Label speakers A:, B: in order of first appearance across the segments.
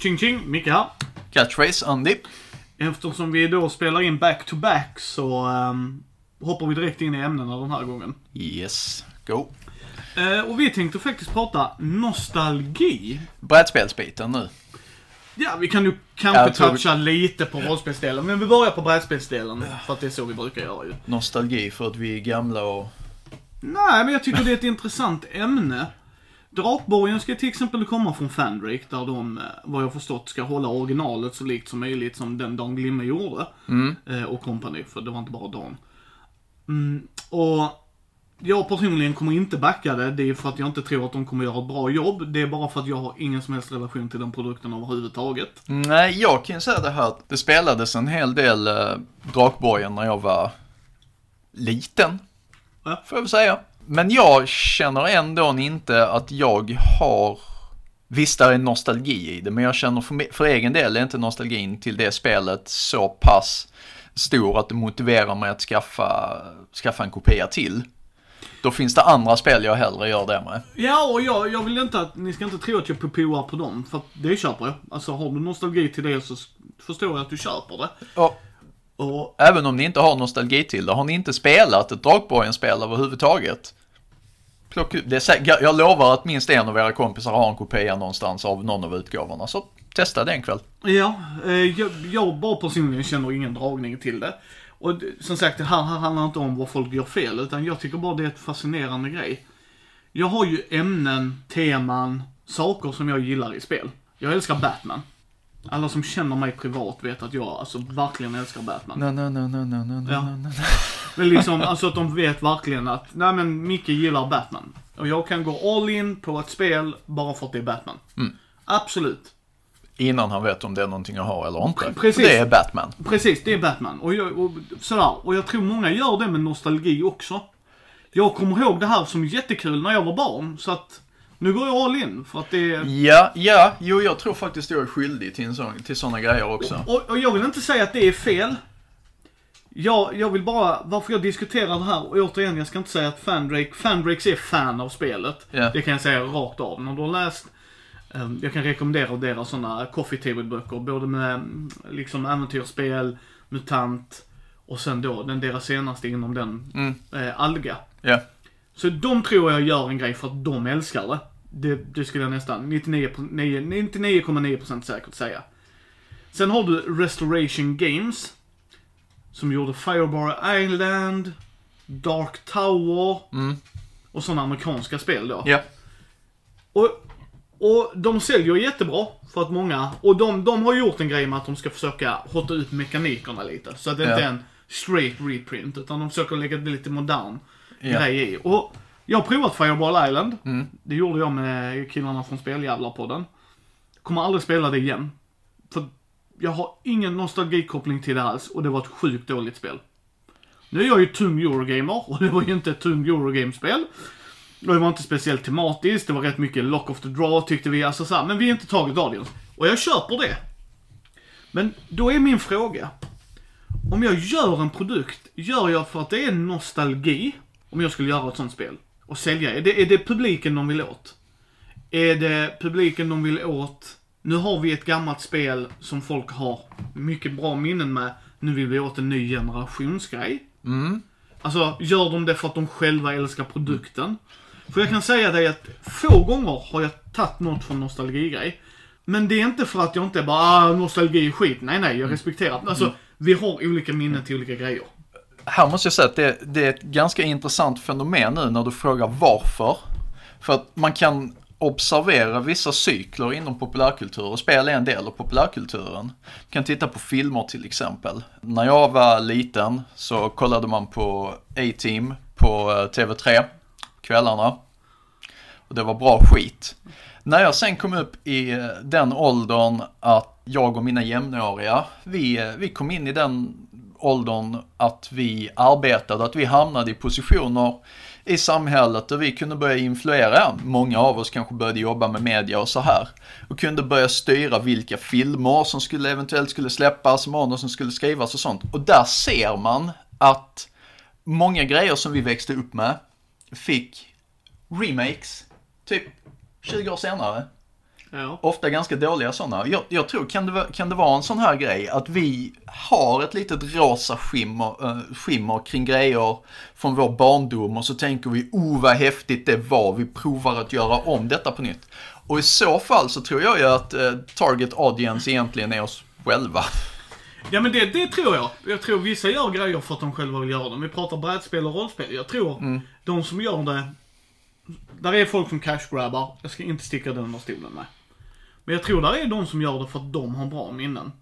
A: Ching ching, Micke här.
B: Catchphrase, Andy.
A: Eftersom vi då spelar in back-to-back så ehm, hoppar vi direkt in i ämnena den här gången.
B: Yes, go.
A: Eh, och vi tänkte faktiskt prata nostalgi.
B: Brädspelsbiten nu.
A: Ja, vi kan ju kanske
B: tror-
A: toucha lite på rollspelsdelen, men vi börjar på brädspelsdelen. För att det är så vi brukar göra ju.
B: Nostalgi för att vi är gamla och...
A: Nej, men jag tycker det är ett intressant ämne. Drakborgen ska till exempel komma från Fandrake, där de, eh, vad jag förstått, ska hålla originalet så likt som möjligt som den Dan Glimme gjorde. Eh, och company, för det var inte bara Dan. Mm, och jag personligen kommer inte backa det, det är för att jag inte tror att de kommer göra ett bra jobb. Det är bara för att jag har ingen som helst relation till den produkten överhuvudtaget.
B: Nej, jag kan ju säga det här att det spelades en hel del eh, Drakborgen när jag var liten.
A: Ja.
B: Får jag väl säga. Men jag känner ändå inte att jag har... Visst, det är nostalgi i det, men jag känner för, för egen del är inte nostalgin till det spelet så pass stor att det motiverar mig att skaffa, skaffa en kopia till. Då finns det andra spel jag hellre gör det med.
A: Ja, och jag, jag vill inte att, ni ska inte tro att jag påar på dem, för det köper jag. Alltså har du nostalgi till det så förstår jag att du köper det.
B: Och
A: Och
B: även om ni inte har nostalgi till det, har ni inte spelat ett Drakborgen-spel överhuvudtaget? Plocka ut, det är säkert, jag- lovar att minst en av era kompisar har en kopia någonstans av någon av utgåvorna, så testa det en kväll.
A: Ja, eh, jag, jag bara personligen känner ingen dragning till det. Och som sagt, det här, här handlar inte om vad folk gör fel, utan jag tycker bara det är ett fascinerande grej. Jag har ju ämnen, teman, saker som jag gillar i spel. Jag älskar Batman. Alla som känner mig privat vet att jag alltså verkligen älskar Batman.
B: No, no, no, no, no, no,
A: Ja.
B: no, no.
A: Men liksom, alltså att de vet verkligen att, nej men Micke gillar Batman. Och jag kan gå all in på ett spel bara för att det är Batman. Absolut.
B: Innan han vet om det är någonting att ha eller inte.
A: Precis.
B: För det är Batman.
A: Precis, det är Batman. Och, jag, och sådär. Och jag tror många gör det med nostalgi också. Jag kommer ihåg det här som jättekul när jag var barn, så att nu går jag all in för att det är...
B: Ja, ja, jo jag tror faktiskt jag är skyldig till, en sån, till sådana grejer också.
A: Och, och jag vill inte säga att det är fel. Jag, jag vill bara, varför jag diskuterar det här, och återigen, jag ska inte säga att Fandrake, Fandrakes är fan av spelet.
B: Ja.
A: Det kan jag säga rakt av. När du har läst, eh, jag kan rekommendera deras sådana coffee table böcker, både med mm, liksom äventyrsspel, MUTANT och sen då den deras senaste inom den,
B: Mm.
A: eh, Alga.
B: Ja.
A: Så de tror jag gör en grej för att de älskar det. Det, det skulle jag nästan 99 på- nio- 99,9% säkert säga. Sen har du Restoration Games. Som gjorde Firebar Island, Dark Tower
B: Mm.
A: och sådana amerikanska spel då.
B: Ja.
A: Och, och de säljer jättebra för att många, och de, de har gjort en grej med att de ska försöka hotta ut mekanikerna lite. Så att det
B: Ja.
A: inte är en straight reprint, utan de försöker lägga det lite modern
B: Ja.
A: grej i. Och jag har provat Fireball Island.
B: Mm.
A: Det gjorde jag med killarna från Speljävlar-podden. Kommer aldrig spela det igen. Jag har ingen nostalgikoppling till det alls och det var ett sjukt dåligt spel. Nu är jag ju tung Eurogamer och det var ju inte ett tung Eurogame-spel. Och det var inte speciellt tematiskt, det var rätt mycket lock of the draw tyckte vi, alltså så här, men vi är inte tagit Audience. Och jag köper det. Men då är min fråga. Om jag gör en produkt, gör jag för att det är nostalgi, om jag skulle göra ett sånt spel, och sälja? Är det, är det publiken de vill åt? Är det publiken de vill åt, nu har vi ett gammalt spel som folk har mycket bra minnen med, nu vill vi åt en ny generationsgrej?
B: Mm.
A: Alltså, gör de det för att de själva älskar produkten? För jag kan säga dig att få gånger har jag tagit något från nostalgigrej. Men det är inte för att jag inte bara, ah, nostalgi är skit. Nej, nej, jag respekterar. Alltså, vi har olika minnen till olika grejer.
B: Här måste jag säga att det, det är ett ganska intressant fenomen nu när du frågar varför. För att man kan observera vissa cykler inom populärkultur och spel är en del av populärkulturen. Du kan titta på filmer till exempel. När jag var liten så kollade man på A-Team på eh, TV3 kvällarna. Och det var bra skit. När jag sen kom upp i eh, den åldern att jag och mina jämnåriga, vi, eh, vi kom in i den åldern att vi arbetade, att vi hamnade i positioner i samhället och vi kunde börja influera. Många av oss kanske började jobba med media och så här. Och kunde börja styra vilka filmer som skulle eventuellt skulle släppas, manus som skulle skrivas och sånt. Och där ser man att många grejer som vi växte upp med fick remakes, typ 20 år senare.
A: Ja.
B: Ofta ganska dåliga sådana. Jag, jag tror, kan det, vara- kan det vara en sån här grej att vi har ett litet rosa skimmer, äh, skimmer kring grejer från vår barndom och så tänker vi, oh vad häftigt det var, vi provar att göra om detta på nytt. Och i så fall så tror jag ju att eh, target audience egentligen är oss själva.
A: Ja men det, det tror jag. Jag tror vissa gör grejer för att de själva vill göra dem. Vi pratar brädspel och rollspel. Jag tror de som gör det. Där är folk som cash-grabbar. Jag ska inte sticka den under stolen med. Men jag tror där är de som gör det för att de har bra minnen.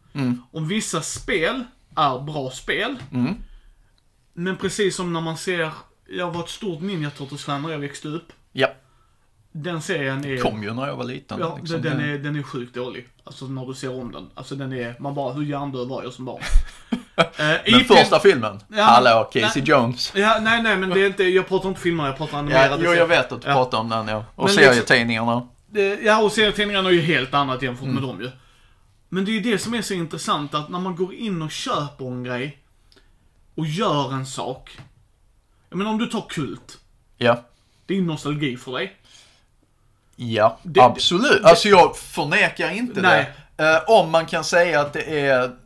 A: Och vissa spel är bra spel. Men precis som när man ser, jag var ett stort Ninja Turtles-fan när jag växte upp.
B: Ja,
A: Den serien är...
B: kom ju när jag var liten.
A: Ja,
B: liksom.
A: den, är, den är sjukt dålig. Alltså när du ser om den. Alltså den är, man bara, hur hjärndöd var jag som barn?
B: Den
A: IP
B: första filmen,
A: Ja,
B: hallå Casey
A: nej.
B: Jones.
A: Ja, nej, nej, men det är inte, jag pratar inte filmer, jag pratar
B: Ja,
A: animerade
B: jo, jag vet att du
A: Ja.
B: pratar om den ja. Och
A: Men liksom-
B: serietidningarna.
A: Det- Ja, och serietidningarna är ju helt annat jämfört
B: Mm.
A: med dem ju. Men det är ju det som är så intressant, att när man går in och köper en grej och gör en sak. Jag menar om du tar Kult.
B: Ja.
A: Det är ju nostalgi för dig.
B: Ja,
A: Det-
B: absolut. alltså jag förnekar inte
A: Nej.
B: det. Eh, om man kan säga att det är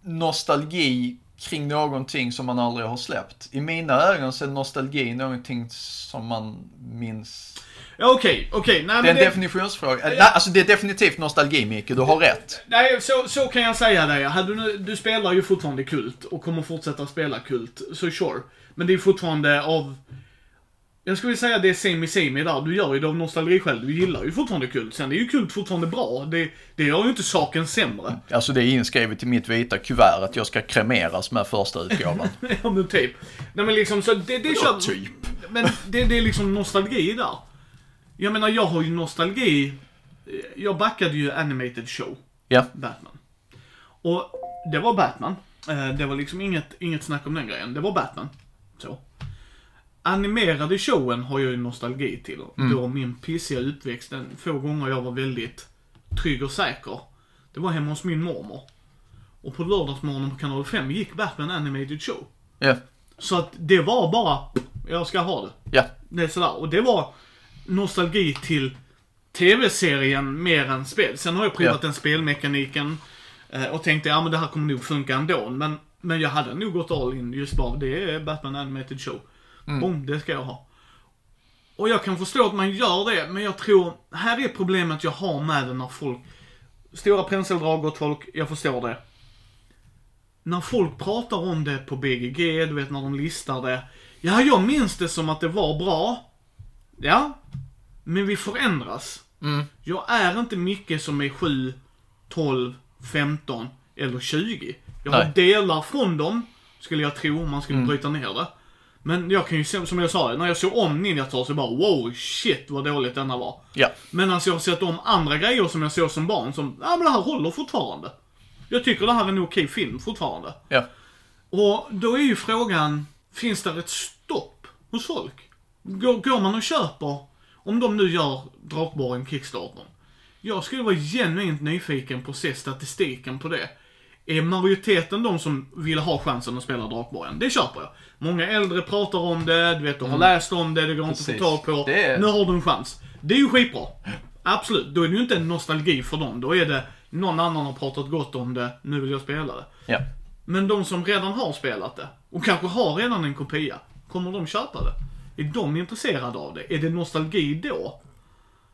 B: nostalgi kring någonting som man aldrig har släppt. I mina ögon så är nostalgi någonting som man minns.
A: Ja, okej, okej. Nej,
B: Det är en definitionsfråga. Eh, Nej, alltså det är definitivt nostalgi Micke, du har rätt.
A: Nej, så, så kan jag säga det. Du, du spelar ju fortfarande Kult och kommer fortsätta spela Kult, så sure. Men det är fortfarande av... Jag skulle säga det är semi semi där. Du gör ju det av nostalgi själv. Du gillar ju fortfarande Kult. Sen är ju Kult fortfarande bra. Det, det gör ju inte saken sämre.
B: Alltså det är inskrivet i mitt vita kuvert att jag ska kremeras med första utgåvan.
A: ja, men typ. Nej, men liksom så det, det kör...
B: typ?
A: Men det, det är liksom nostalgi där. Jag menar, jag har ju nostalgi. Jag backade ju Animated Show.
B: Ja.
A: Batman. Och det var Batman. Eh, Det var liksom inget, inget snack om den grejen. Det var Batman. Så. Animerade showen har jag ju nostalgi till. Då min pissiga utväxt, den få gånger jag var väldigt trygg och säker. Det var hemma hos min mormor. Och på lördagsmorgonen på kanal 5 gick Batman Animated Show.
B: Ja.
A: Så att det var bara, jag ska ha det.
B: Ja.
A: Det är sådär. Och det var nostalgi till tv-serien mer än spel. Sen har jag provat
B: Ja.
A: den spelmekaniken eh, och tänkte, ja men det här kommer nog funka ändå. Men, men jag hade nog gått all in just bara, det är Batman Animated Show. Boom, det ska jag ha. Och jag kan förstå att man gör det, men jag tror, här är problemet jag har med det när folk, stora penseldrag gott folk, jag förstår det. När folk pratar om det på BGG, du vet när de listar det. Ja, jag minns det som att det var bra. Ja. Men vi förändras.
B: Mm.
A: Jag är inte mycket som är 7, 12, 15 eller 20. Jag har
B: Nej.
A: delar från dem, skulle jag tro, om man skulle bryta ner det. Men jag kan ju som jag sa, när jag såg om Ninja Turtles så bara wow, shit vad dåligt denna var.
B: Ja.
A: Men alltså jag har sett om andra grejer som jag såg som barn som, ja men det här håller fortfarande. Jag tycker det här är en okej film fortfarande.
B: Ja.
A: Och då är ju frågan, finns det ett stopp hos folk? Går, går man och köper, om de nu gör Drakborgen Kickstarter. Jag skulle vara genuint nyfiken på att se statistiken på det. Är majoriteten de som vill ha chansen att spela Drakborgen? Det köper jag. Många äldre pratar om det, du vet, du har läst om det, det går inte att få
B: Precis.
A: tag på.
B: Är-
A: Nu har du en chans. Det är ju skitbra. Absolut, då är det ju inte en nostalgi för dem. Då är det någon annan har pratat gott om det, nu vill jag spela det.
B: Ja.
A: Men de som redan har spelat det och kanske har redan en kopia, kommer de köpa det? Är de intresserade av det? Är det nostalgi då?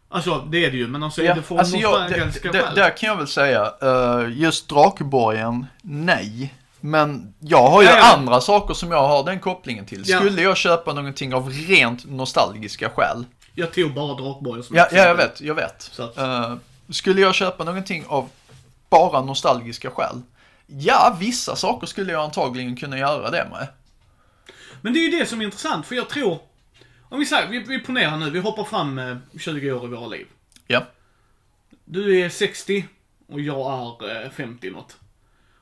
A: Alltså, det är det ju, men alltså är
B: Ja,
A: det för
B: alltså
A: nostalgiska skäl?
B: där kan jag väl säga, eh, just Drakborgen, nej. Men jag har ju
A: Ja, ja.
B: andra saker som jag har den kopplingen till. Skulle jag köpa någonting av rent nostalgiska skäl?
A: Jag tog bara Drakborgen som
B: Ja, ja jag vet, jag vet.
A: Så att-
B: Eh, skulle jag köpa någonting av bara nostalgiska skäl? Ja, vissa saker skulle jag antagligen kunna göra det med.
A: Men det är ju det som är intressant, för jag tror... Om vi säger, vi, vi ponerar nu, vi hoppar fram eh, 20 år i våra liv.
B: Ja.
A: Du är 60 och jag är eh, 50 något.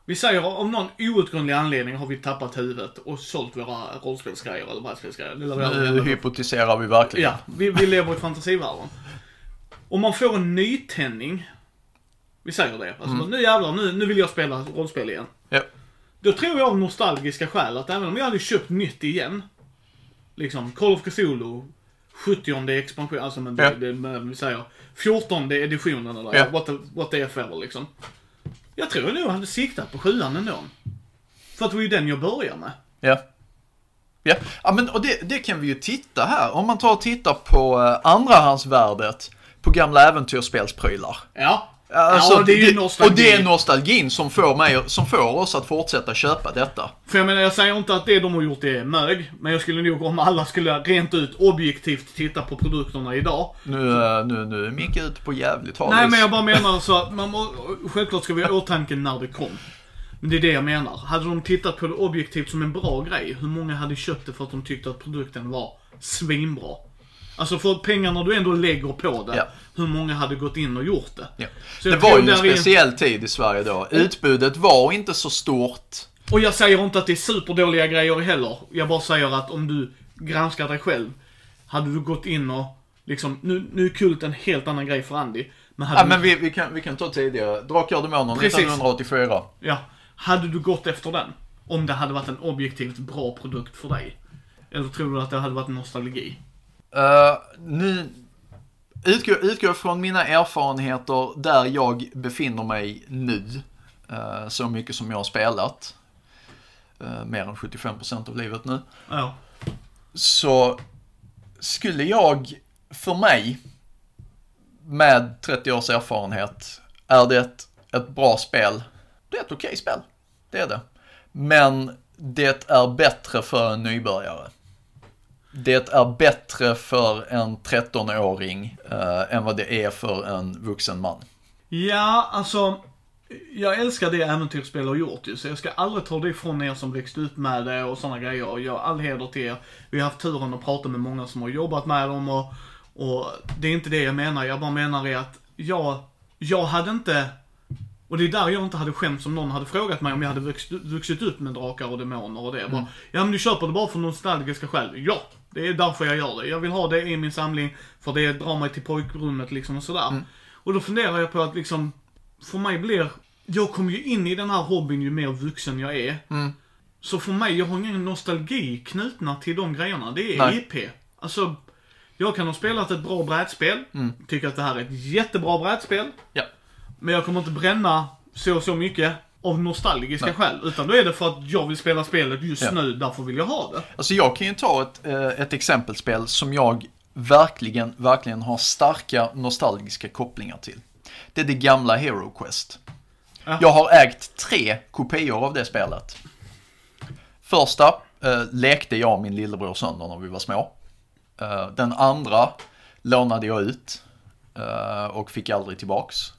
A: Vi säger av någon outgrundlig anledning har vi tappat huvudet och sålt våra rollspelsgrejer eller brädspelsgrejer.
B: Nu hypotiserar vi verkligen.
A: Ja, vi, vi lever i fantasivärlden. Om man får en nytändning. Vi säger det. Alltså, nu jävlar, nu, nu vill jag spela rollspel igen.
B: Ja.
A: Då tror jag av nostalgiska skäl att även om jag hade köpt nytt igen. Liksom Call of Cthulhu. 70 expansion, alltså men
B: Ja.
A: det, det, men vi säger 14 editionen eller
B: Ja.
A: what, the, what the F ever liksom. Jag tror nog jag hade siktat på sjuan ändå. För att det var ju den jag började med.
B: Ja. Ja, ja men och det, det kan vi ju titta här. Om man tar och tittar på eh, andrahandsvärdet på gamla äventyrsspelsprylar.
A: Ja.
B: Alltså,
A: ja, det är ju nostalgi.
B: Och det är nostalgin som får, mig, som får oss att fortsätta köpa detta.
A: För jag menar, jag säger inte att det de har gjort är mög. Men jag skulle nog, om alla skulle rent ut objektivt titta på produkterna idag.
B: Nu, nu, nu är Micke ute på jävligt hal
A: Nej men jag bara menar så att man må, självklart ska vi ha åtanke när det kom. Men det är det jag menar. Hade de tittat på det objektivt som en bra grej, hur många hade köpt det för att de tyckte att produkten var svinbra? Alltså för pengarna du ändå lägger på det,
B: Ja.
A: Hur många hade gått in och gjort det?
B: Ja. Det var ju en speciell tid i Sverige då. Utbudet var inte så stort.
A: Och jag säger inte att det är superdåliga grejer heller. Jag bara säger att om du granskar dig själv, hade du gått in och liksom, nu, nu är kult en helt annan grej för Andy. Men
B: Ja,
A: du
B: men vi, vi, kan, vi kan ta tidigare. Drakar och Demoner
A: Precis.
B: 1984.
A: Ja. Hade du gått efter den? Om det hade varit en objektivt bra produkt för dig? Eller tror du att det hade varit nostalgi?
B: Uh, nu utgår, utgår från mina erfarenheter där jag befinner mig nu. eh, så mycket som jag har spelat. eh, mer än 75% av livet nu.
A: Ja.
B: Så skulle jag, för mig, med 30 års erfarenhet, är det ett, ett bra spel. Det är ett okej spel. Det är det. Men det är bättre för en nybörjare. Det är bättre för en 13-åring eh, än vad det är för en vuxen man.
A: Ja, alltså. Jag älskar det äventyrsspel har gjort ju, så jag ska aldrig ta det ifrån er som växte upp med det och sådana grejer. Jag all heder till er. Vi har haft turen att prata med många som har jobbat med dem och, och det är inte det jag menar. Jag bara menar är att jag, jag hade inte, och det är där jag inte hade skämts om någon hade frågat mig om jag hade vuxit, vuxit upp med drakar och demoner och det. Bara, ja men du köper det bara för nostalgiska skäl. Ja, det är därför jag gör det. Jag vill ha det i min samling, för det drar mig till pojkrummet liksom och sådär. Och då funderar jag på att liksom, för mig blir, jag kommer ju in i den här hobbyn ju mer vuxen jag är. Så för mig, jag har ingen nostalgi knutna till de grejerna. Det är
B: Nej.
A: IP. Alltså, jag kan ha spelat ett bra brädspel, tycker att det här är ett jättebra brädspel.
B: Ja.
A: Men jag kommer inte bränna så och så mycket av nostalgiska skäl. Utan då är det för att jag vill spela spelet just
B: Ja.
A: nu, därför vill jag ha det.
B: Alltså jag kan ju ta ett, eh, ett exempelspel som jag verkligen, verkligen har starka nostalgiska kopplingar till. Det är det gamla Hero Quest.
A: Ja.
B: Jag har ägt tre kopior av det spelet. Första eh, lekte jag och min lillebror sönder när vi var små. Eh, den andra lånade jag ut eh, och fick aldrig tillbaks.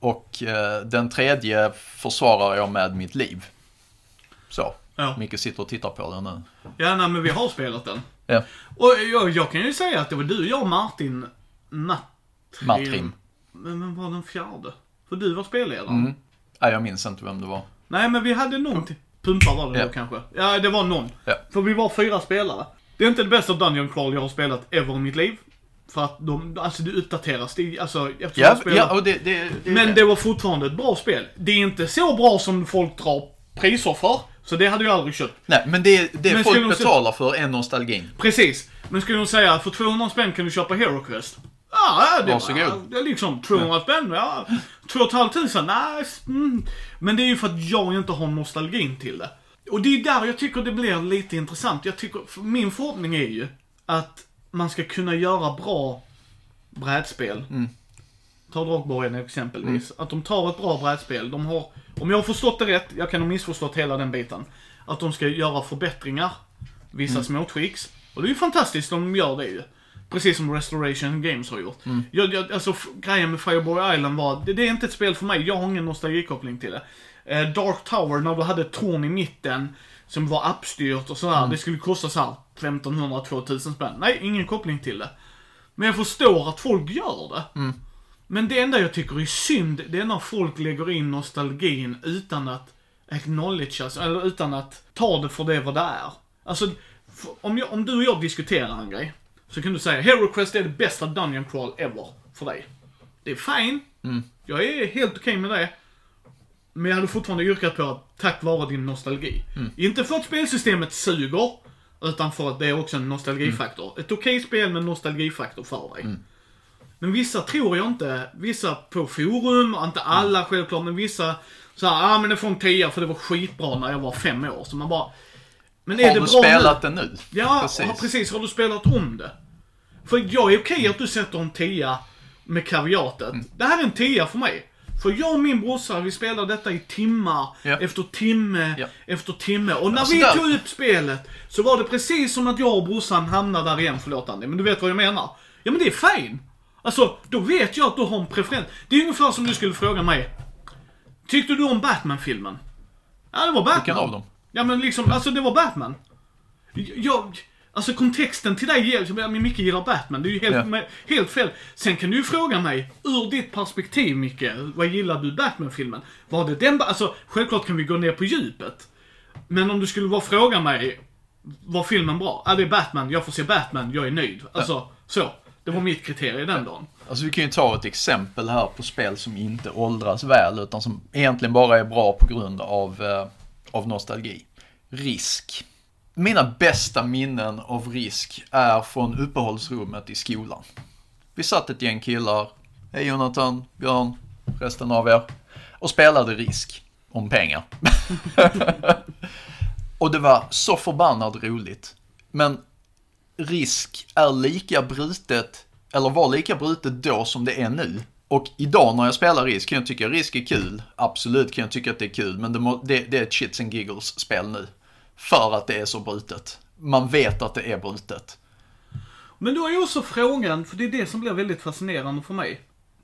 B: Och eh, den tredje försvarar jag med mitt liv. Så,
A: Ja.
B: Micke sitter och tittar på den nu.
A: Ja, nej men vi har spelat den.
B: Ja.
A: Och jag, jag kan ju säga att det var du, jag och Martin Nattrim.
B: Matrim.
A: Men vem var den fjärde? För du var spelledare.
B: Mm. Nej, jag minns inte vem det var.
A: Nej, men vi hade någon till. Pumpa var det
B: Ja.
A: då kanske. Ja, det var någon.
B: Ja.
A: För vi var fyra spelare. Det är inte det bästa Dungeon Crawl jag har spelat ever i mitt liv. För att de, alltså det uppdateras. Det, alltså,
B: Ja,
A: spelar.
B: ja det, det, det
A: Men det var fortfarande ett bra spel. Det är inte så bra som folk drar priser för. Så det hade jag aldrig köpt.
B: Nej, men det, det
A: Men
B: folk betalar för är nostalgin.
A: Precis. Men skulle de säga att för 200 spänn kan du köpa Hero Quest? Ja, det,
B: Varsågod.
A: var, det är liksom 200 spänn, ja. 2 500, nej. Mm. Men det är ju för att jag inte har nostalgin till det. Och det är där jag tycker det blir lite intressant. Jag tycker, min förhoppning är ju att man ska kunna göra bra brädspel. Ta Drakborgen exempelvis. Att de tar ett bra brädspel. De har, om jag har förstått det rätt, jag kan ha missförstått hela den biten. Att de ska göra förbättringar. Vissa
B: Mm.
A: små tweaks. Och det är ju fantastiskt de gör det ju. Precis som Restoration Games har gjort.
B: Mm.
A: Jag, jag, alltså grejen med Fireboy Island var, det, det är inte ett spel för mig. Jag har ingen nostalgikoppling till det. Eh, Dark Tower, när du hade torn i mitten. Som var appstyrt och sådär.
B: Mm.
A: Det skulle kosta såhär 1500-2000 spänn. Nej, ingen koppling till det. Men jag förstår att folk gör det.
B: Mm.
A: Men det enda jag tycker är synd, det är när folk lägger in nostalgin utan att acknowledge, alltså, eller utan att ta det för det vad det är. Alltså, om, jag, om du och jag diskuterar en grej, så kan du säga Hero Quest är det bästa Dungeon Crawl ever för dig. Det är fine. Jag är helt okej med det. Men jag hade fortfarande yrkat på att tack vare din nostalgi. Inte för att spelsystemet suger, Utan för att det är också en nostalgifaktor. Ett okej spel med nostalgifaktor för dig.
B: Mm.
A: Men vissa tror jag inte, vissa på forum, inte alla självklart, men vissa så här, ah men det får en tia för det var skitbra när jag var fem år. Så man bara, men är
B: Har
A: det
B: du
A: bra
B: spelat
A: nu?
B: det nu?
A: Ja,
B: Precis.
A: precis. precis. Har du spelat om det? För jag är okej att du sätter en tia med kaviatet.
B: Mm.
A: Det här är en tia för mig. För jag och min brorsa, vi spelade detta i timmar,
B: Ja.
A: efter timme,
B: Ja.
A: efter timme. Och när
B: Alltså
A: vi
B: där-
A: tog upp spelet så var det precis som att jag och brorsan hamnade där igen, förlåt Andy, men du vet vad jag menar. Ja men det är fine. Alltså, då vet jag att du har en preferens. Det är ungefär som du skulle fråga mig. Tyckte du om Batman-filmen? Ja, det var Batman.
B: Vilken av dem?
A: Ja men liksom, alltså det var Batman. Jag, alltså kontexten till dig ger, jag men Micke gillar Batman, det är ju helt, med, helt fel. Sen kan du ju fråga mig, ur ditt perspektiv Micke, vad gillar du Batman-filmen? Var det den, alltså självklart kan vi gå ner på djupet. Men om du skulle vara fråga mig, var filmen bra? Ja det är Batman, jag får se Batman, jag är nöjd. Alltså, så. Det var mitt kriterie den dagen.
B: Alltså vi kan ju ta ett exempel här på spel som inte åldras väl utan som egentligen bara är bra på grund av, eh, av nostalgi. Risk. Mina bästa minnen av Risk är från uppehållsrummet i skolan. Vi satt ett gäng killar, hej Jonathan, Björn, resten av er, och spelade Risk om pengar. och det var så förbannat roligt. Men risk är lika brutet, eller var lika brutet då som det är nu. Och idag när jag spelar risk kan jag tycka risk är kul. Absolut kan jag tycka att det är kul, men det, må, det, det är ett shits and giggles spel nu. För att det är så brutet. Man vet att det är brutet.
A: Men då är ju också frågan, för det är det som blir väldigt fascinerande för mig.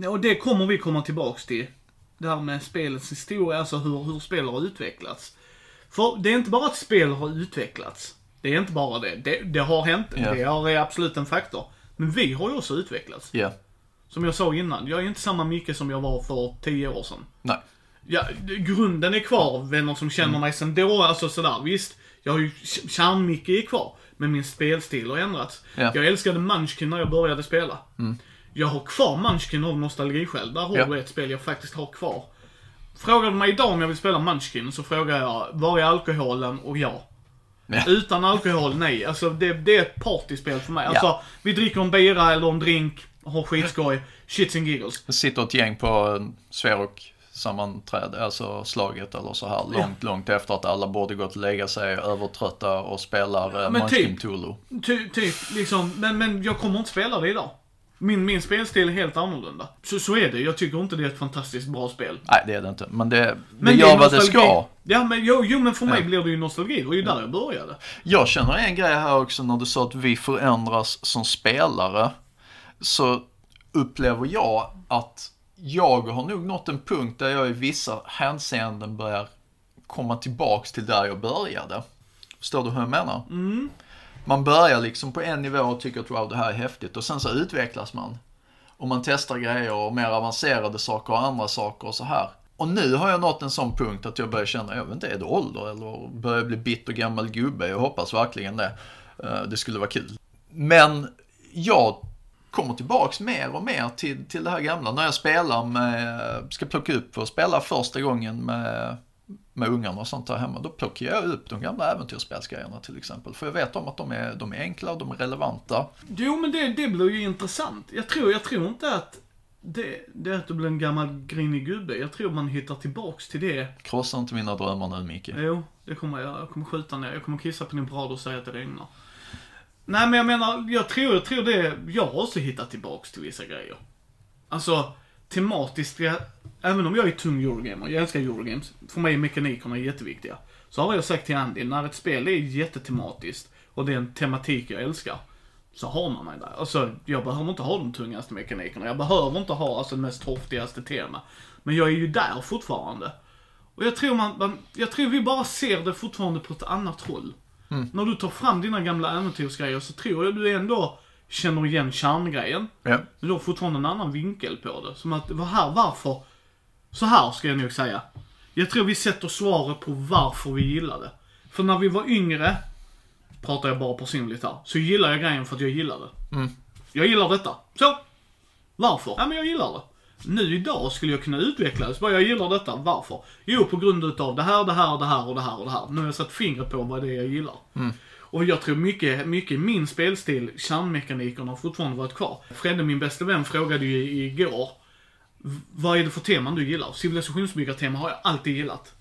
A: Och det kommer vi komma tillbaks till. Det här med spelets historia, alltså hur, hur spel har utvecklats. För det är inte bara att spel har utvecklats. Det är inte bara det. Det, det har hänt,
B: Ja.
A: det är- absolut en faktor. Men vi har ju också utvecklats.
B: Ja.
A: Som jag sa innan, jag är inte samma Micke som jag var för tio år sedan.
B: Nej.
A: Ja, grunden är kvar, vänner som känner
B: Mm.
A: mig sen då, alltså sådär. Visst, jag har ju, kärn-Micke är kvar. Men min spelstil har ändrats.
B: Ja. Mm.
A: Jag älskade Munchkin när jag började spela. Jag har kvar Munchkin av nostalgiskäl. Där har
B: Ja.
A: du ett spel jag faktiskt har kvar. Frågar du mig idag om jag vill spela Munchkin så frågar jag, var är alkoholen? Och ja.
B: Ja.
A: Utan alkohol, nej. Alltså det, det är ett partyspel för mig.
B: Ja.
A: Alltså, vi dricker en bira eller en drink, har skitskoj, shits and giggles.
B: Det sitter ett gäng på Sverok sammanträde, alltså slaget eller så här långt, långt efter att alla borde gått och lägga sig övertrötta och spelar eh,
A: men typ. Ty, typ, liksom, men, men jag kommer inte spela det idag. Min, min spelstil är helt annorlunda. Så, så är det. Jag tycker inte det är ett fantastiskt bra spel.
B: Nej, det är det inte. Men det, det
A: Men
B: gör
A: är
B: vad det ska.
A: Ja, men jo, jo men för mig
B: Ja.
A: blir det ju nostalgi. Det var ju där jag började.
B: Jag känner en grej här också när du sa att vi förändras som spelare. Så upplever jag att jag har nog nått en punkt där jag i vissa hänseenden börjar komma tillbaks till där jag började. Förstår du hur jag menar? Man börjar liksom på en nivå och tycker att wow, det här är häftigt och sen så utvecklas man. Och man testar grejer och mer avancerade saker och andra saker och så här. Och nu har jag nått en sån punkt att jag börjar känna, jag vet inte, är det ålder eller börjar jag bli bitter gammal gubbe? Jag hoppas verkligen det. Eh, Det skulle vara kul. Men jag kommer tillbaks mer och mer till, till det här gamla. När jag spelar med, ska plocka upp och spela första gången med, med ungarna och sånt där hemma. Då plockar jag upp de gamla äventyrsspelsgrejerna till exempel. För jag vet om att de är, de är enkla och de är relevanta.
A: Jo, men det, det blir ju intressant. Jag tror, jag tror inte att det, det är att du blir en gammal grinig gubbe. Jag tror man hittar tillbaks till det.
B: Krossa inte mina drömmar nu Micke.
A: Jo, det kommer jag. Jag kommer skjuta ner. Jag kommer kissa på din parad och säga att det regnar. Nej, men jag menar, jag tror, jag tror det. Jag har också hittat tillbaks till vissa grejer. Alltså, tematiskt, jag, även om jag är tung Eurogamer, jag älskar Eurogames. För mig är mekanikerna jätteviktiga. Så har jag sagt till Andy, när ett spel är jättetematiskt och det är en tematik jag älskar. Så har man mig där. Alltså, jag behöver inte ha de tungaste mekanikerna. Jag behöver inte ha alltså, det mest torftigaste tema. Men jag är ju där fortfarande. Och jag tror man, man, jag tror vi bara ser det fortfarande på ett annat håll. När du tar fram dina gamla äventyrsgrejer så tror jag du ändå känner igen kärngrejen.
B: Ja.
A: Men du har fortfarande en annan vinkel på det. Som att, vad här, varför? Så här ska jag nog säga. Jag tror vi sätter svaret på varför vi gillar det. För när vi var yngre, pratar jag bara personligt här, så gillar jag grejen för att jag gillar det.
B: Mm.
A: Jag gillar detta. Så. Varför? Ja, men jag gillar det. Nu idag skulle jag kunna utveckla det, så bara jag gillar detta. Varför? Jo, på grund utav det här, det här, det här och det här och det här. Nu har jag satt fingret på vad det är jag gillar. Och Och jag tror mycket, mycket min spelstil, kärnmekanikerna har fortfarande varit kvar. Fredde, min bästa vän, frågade ju igår, "V- vad är det för teman du gillar? Civilisationsbyggartema har jag alltid gillat.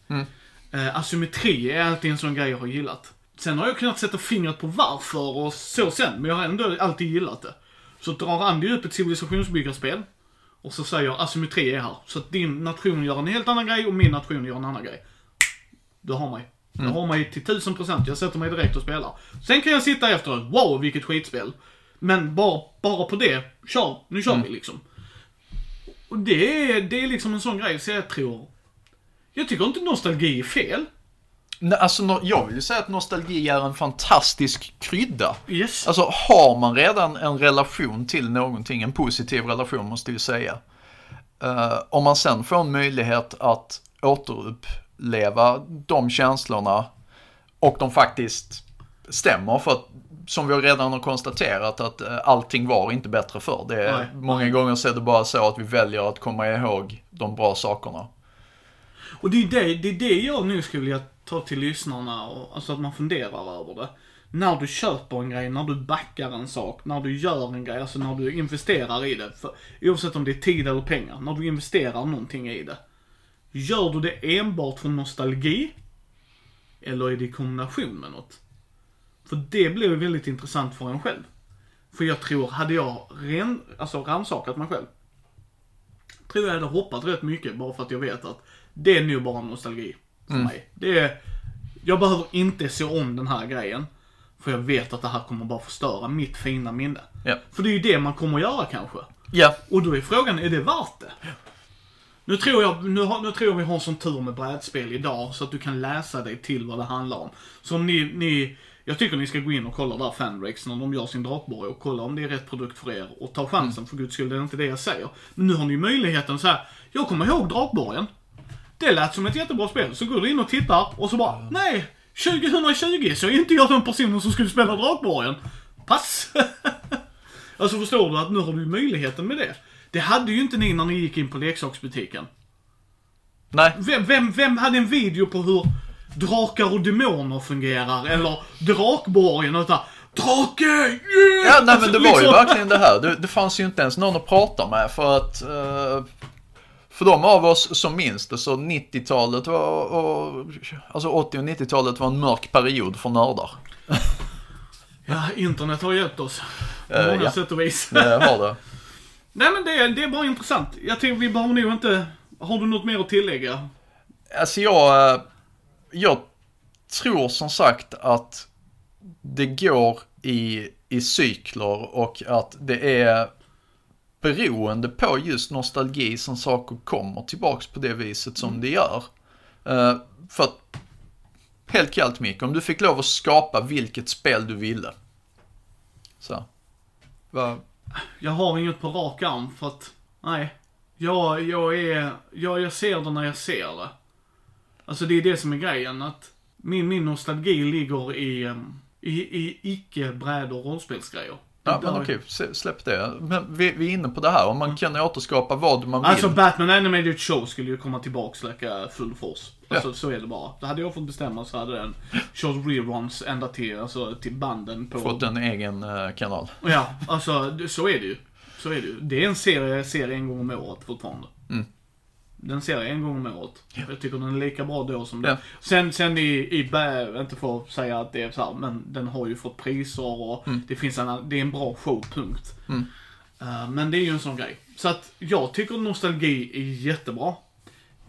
A: Eh, asymmetri är alltid en sån grej jag har gillat. Sen har jag kunnat sätta fingret på varför och så sen, men jag har ändå alltid gillat det. Så drar Andy upp ett civilisationsbyggarspel och så säger asymmetri är här. Så att din nation gör en helt annan grej och min nation gör en annan grej. Du har mig. Du har mig till tusen procent. Jag sätter mig direkt och spelar. Sen kan jag sitta efteråt, wow vilket skitspel. Men bara, bara på det, kör, nu kör vi liksom. Och det är, det är liksom en sån grej så jag tror, jag tycker inte nostalgi är fel.
B: Alltså, jag vill ju säga att nostalgi är en fantastisk krydda.
A: Yes.
B: Alltså har man redan en relation till någonting, en positiv relation måste jag säga. Eh, om man sen får en möjlighet att återuppleva de känslorna och de faktiskt stämmer för att som vi redan har konstaterat att eh, allting var inte bättre förr. Det är,
A: Nej.
B: många gånger så är det bara så att vi väljer att komma ihåg de bra sakerna.
A: Och det är det, det är det jag nu skulle vilja ta till lyssnarna, och, alltså att man funderar över det. När du köper en grej, när du backar en sak, när du gör en grej, alltså när du investerar i det. För, oavsett om det är tid eller pengar, när du investerar någonting i det. Gör du det enbart för nostalgi? Eller är det i kombination med något? För det blir väldigt intressant för en själv. För jag tror, hade jag ren, alltså rannsakat mig själv. Tror jag hade hoppat rätt mycket bara för att jag vet att det är nog bara nostalgi för mig. Det är, jag behöver inte se om den här grejen. För jag vet att det här kommer bara förstöra mitt fina minne.
B: Ja.
A: För det är ju det man kommer att göra kanske.
B: Ja,
A: Och då är frågan, är det värt det? Nu tror jag, nu, har, nu tror jag vi har en sån tur med brädspel idag så att du kan läsa dig till vad det handlar om. Så om ni, ni jag tycker ni ska gå in och kolla där Fanrex när de gör sin drakborg och kolla om det är rätt produkt för er och ta chansen för guds skull, det är inte det jag säger. Men nu har ni möjligheten så här. jag kommer ihåg drakborgen. Det lät som ett jättebra spel. Så går du in och tittar och så bara, nej, 2020 så är inte jag den personen som skulle spela drakborgen. Pass! Alltså förstår du att nu har du möjligheten med det. Det hade ju inte ni när ni gick in på leksaksbutiken.
B: nej.
A: Vem, vem, vem hade en video på hur drakar och demoner fungerar? Eller drakborgen och såhär, Drake! Yeah!
B: Ja, nej
A: Alltså,
B: men det var ju
A: liksom-
B: verkligen det här. Det, det fanns ju inte ens någon att prata med för att eh, för de av oss som minns det så 90-talet var, och, alltså 80 och 90-talet var en mörk period för nördar.
A: Ja, internet har hjälpt oss. På
B: Eh,
A: många
B: ja.
A: sätt och vis.
B: Det har det.
A: Nej men det är, det är bara intressant. Jag tror vi behöver nog inte... Har du något mer att tillägga?
B: Alltså jag, eh, jag tror som sagt att det går i, i cykler och att det är beroende på just nostalgi som saker kommer tillbaks på det viset som det gör. Eh, för att, helt kallt Micke, om du fick lov att skapa vilket spel du ville. Så. Va?
A: Jag har inget på rak arm för att, nej. Jag, jag är, jag, jag ser det när jag ser det. Alltså det är det som är grejen att min, min nostalgi ligger i, i, i icke bräd och rollspelsgrejer.
B: Ja, men okej, släpp det. Men vi, vi är inne på det här, om man kan återskapa vad man vill.
A: Alltså Batman Animated Show skulle ju komma tillbaks lika full force. Alltså så är det bara. Det hade jag fått bestämma så hade den kört reruns ända till, alltså, till banden på...
B: Fått en egen eh, kanal.
A: Ja, alltså så är det ju. Så är det ju. Det är en serie jag ser en gång om året fortfarande.
B: Mm.
A: Den ser jag en gång om året. Jag tycker den är lika bra då som
B: Ja.
A: den. Sen, sen i, i bä, inte för att säga att det är så här, men den har ju fått priser och det finns en, det är en bra show, punkt.
B: Mm.
A: Eh, men det är ju en sån grej. Så att jag tycker nostalgi är jättebra.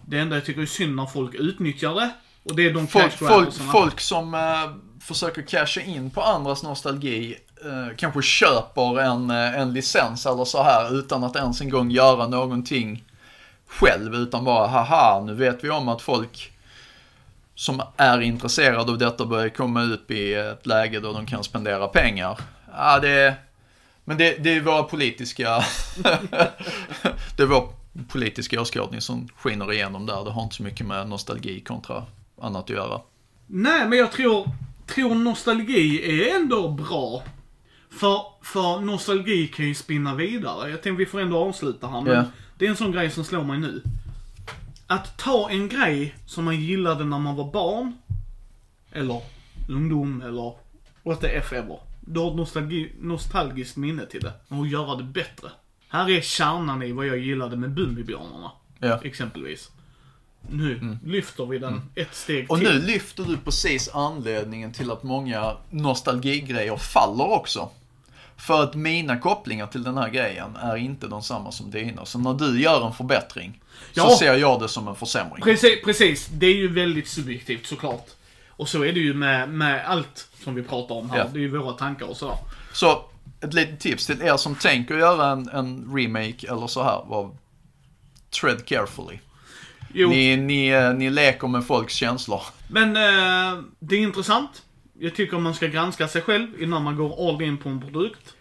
A: Det enda jag tycker är synd när folk utnyttjar det. Och det är de
B: Folk, folk, folk som eh, försöker casha in på andras nostalgi eh, kanske köper en, en licens eller så här utan att ens en gång göra någonting själv utan bara haha nu vet vi om att folk som är intresserade av detta börjar komma upp i ett läge då de kan spendera pengar. Ja, det, men det, det är våra politiska det är vår politiska åskådning som skiner igenom där. Det har inte så mycket med nostalgi kontra annat att göra.
A: Nej, men jag tror, tror nostalgi är ändå bra. För, för nostalgi kan ju spinna vidare. Jag tänkte vi får ändå avsluta här, men
B: Ja.
A: det är en sån grej som slår mig nu. Att ta en grej som man gillade när man var barn, eller ungdom, eller what the F ever. Du har ett nostalgi, nostalgiskt minne till det. Och göra det bättre. Här är kärnan i vad jag gillade med Bumbibjörnarna.
B: Ja.
A: Exempelvis. Nu lyfter vi den ett steg
B: Mm. Och
A: till.
B: nu lyfter du precis anledningen till att många nostalgigrejer faller också. För att mina kopplingar till den här grejen är inte de samma som dina. Så när du gör en förbättring
A: Ja.
B: så ser jag det som en försämring.
A: Precis, precis. Det är ju väldigt subjektivt såklart. Och så är det ju med, med allt som vi pratar om här.
B: Ja.
A: Det är ju våra tankar och sådär.
B: Så ett litet tips till er som tänker göra en, en remake eller så här. Var, tread carefully.
A: Jo,
B: Ni, ni, eh, ni leker med folks känslor.
A: men eh, det är intressant. Jag tycker man ska granska sig själv innan man går all in på en produkt.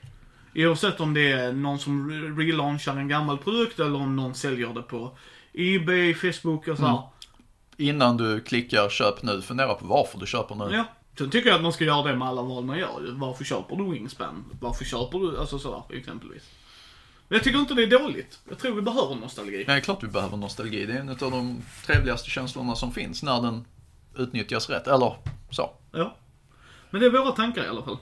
A: Oavsett om det är någon som re- relaunchar en gammal produkt eller om någon säljer det på Ebay, Facebook och så här.
B: Innan du klickar köp nu, fundera på varför du köper nu.
A: Ja. Sen tycker jag att man ska göra det med alla val man gör. Varför köper du Wingspan? Varför köper du, alltså sådär exempelvis. Men jag tycker inte det är dåligt. Jag tror vi behöver nostalgi.
B: Är klart vi behöver nostalgi. Det är en av de trevligaste känslorna som finns när den utnyttjas rätt. Eller så.
A: Ja. Men det är våra tankar i alla fall.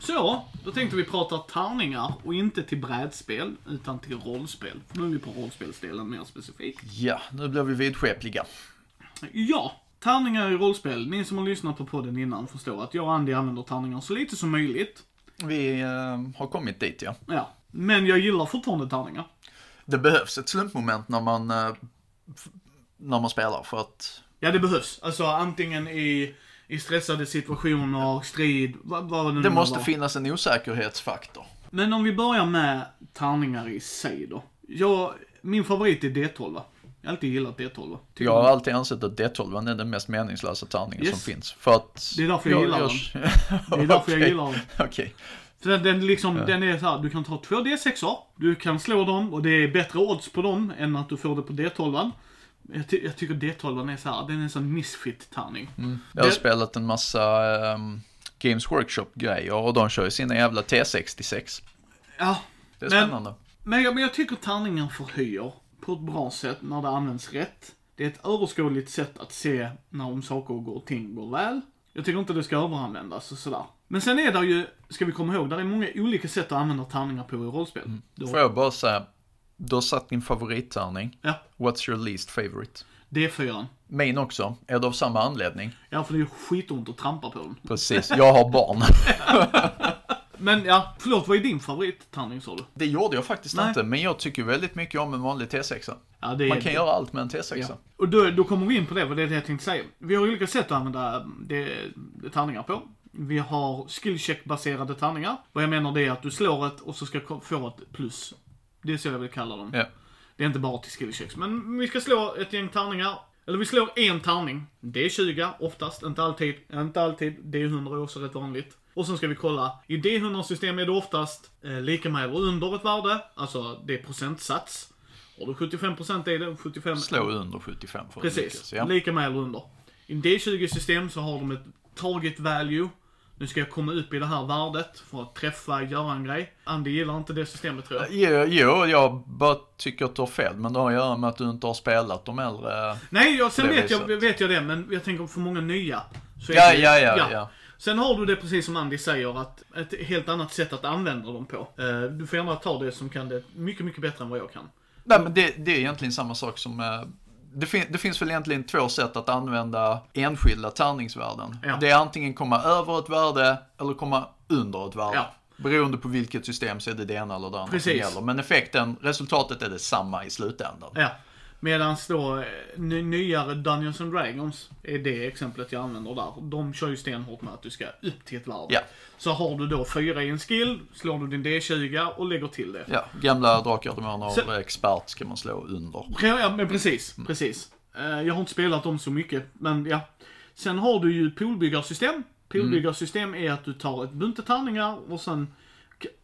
A: Så, då tänkte vi prata tärningar och inte till brädspel utan till rollspel. För nu är vi på rollspelsdelen mer specifikt.
B: Ja, nu blir vi vidskepliga.
A: Ja, tärningar i rollspel. Ni som har lyssnat på podden innan förstår att jag och Andy använder tärningar så lite som möjligt.
B: Vi eh, har kommit dit ja.
A: Ja, men jag gillar fortfarande tärningar.
B: Det behövs ett slumpmoment när man, eh, när man spelar för att
A: Ja, det behövs. Alltså antingen i, i stressade situationer, strid, vad, vad det nu
B: det
A: må
B: måste
A: vara.
B: finnas en osäkerhetsfaktor.
A: Men om vi börjar med tärningar i sig då. Jag, min favorit är D12. Jag har alltid gillat D12. Tycker
B: Jag har alltid ansett att D12 är den mest meningslösa tärningen
A: Yes.
B: som finns. För att...
A: Det är därför jag gillar
B: den.
A: Det är därför jag
B: Okej.
A: gillar den.
B: Okej.
A: För den, den, liksom, den är så här, du kan ta två D6or, du kan slå dem och det är bättre odds på dem än att du får det på D12. Jag, ty- jag tycker D12 är så här, den är en sån misfit-tärning.
B: Jag har
A: Det-
B: spelat en massa ehm, Games Workshop-grejer och de kör ju sina jävla T66.
A: Ja,
B: Det är
A: Men-
B: spännande.
A: Men jag, men jag tycker tärningen förhöjer på ett bra sätt när det används rätt. Det är ett överskådligt sätt att se när om saker och ting går väl. Jag tycker inte det ska överanvändas och sådär. Men sen är det ju, ska vi komma ihåg, där är många olika sätt att använda tärningar på i rollspel. Du
B: Får
A: har
B: jag bara säga, du har satt din favorittärning.
A: Ja.
B: What's your least favorite?
A: D4.
B: Min också. Är det av samma anledning?
A: Ja, för det är skitont att trampa på den.
B: Precis, jag har barn.
A: Men ja, förlåt, vad är din favorittärning sa du?
B: Det gjorde jag faktiskt
A: Nej.
B: inte, men jag tycker väldigt mycket om en vanlig T6.
A: Ja, det
B: Man kan göra allt med en T6.
A: Ja. Och då, då kommer vi in på det, vad det är det jag tänkte säga. Vi har olika sätt att använda det, det tärningar på. Vi har skillcheck-baserade tärningar. Vad jag menar det är att du slår ett och så ska få ett plus. Det är så jag vill kalla dem.
B: Ja.
A: Det är inte bara till skillchecks. Men vi ska slå ett gäng tärningar. Eller vi slår en tärning. Det är 20 oftast, inte alltid. Inte alltid. D100 är också rätt vanligt. Och sen ska vi kolla. I D100-system är det oftast eh, lika med eller under ett värde. Alltså det är procentsats. Har du 75% är det 75
B: Slå under 75 för
A: Precis,
B: lyckas, Ja.
A: lika med eller under. I D20-system så har de ett target value. Nu ska jag komma upp i det här värdet för att träffa, göra en grej. Andy gillar inte det systemet tror jag.
B: Jo, jo, jag bara tycker att du har fel, men det har att göra med att du inte har spelat de äldre.
A: Nej, jag, sen vet jag, vet jag det, men jag tänker för många nya. Så
B: Ja,
A: det-
B: ja, ja, ja.
A: Sen har du det precis som Andy säger, att ett helt annat sätt att använda dem på. Eh, Du får gärna ta det som kan det mycket, mycket bättre än vad jag kan.
B: Nej, men det, det är egentligen samma sak som... eh, Det, fin- det finns väl egentligen två sätt att använda enskilda tärningsvärden.
A: Ja.
B: Det är antingen komma över ett värde eller komma under ett värde.
A: Ja.
B: Beroende på vilket system så är det det ena eller det andra
A: Precis.
B: som gäller. Men effekten, resultatet är detsamma i slutändan.
A: Ja. Medan då eh, ny- nyare Dungeons and Dragons är det exemplet jag använder där. De kör ju stenhårt med att du ska upp till ett värde.
B: Ja.
A: Så har du då fyra i en skill, slår du din D20 och lägger till det.
B: Ja, gamla Drakar och Demoner
A: Så-
B: expert ska man slå under.
A: Ja, men precis, precis. Eh, Jag har inte spelat dem så mycket, men ja. Sen har du ju poolbyggarsystem. Poolbyggarsystem är att du tar ett bunte tärningar och sen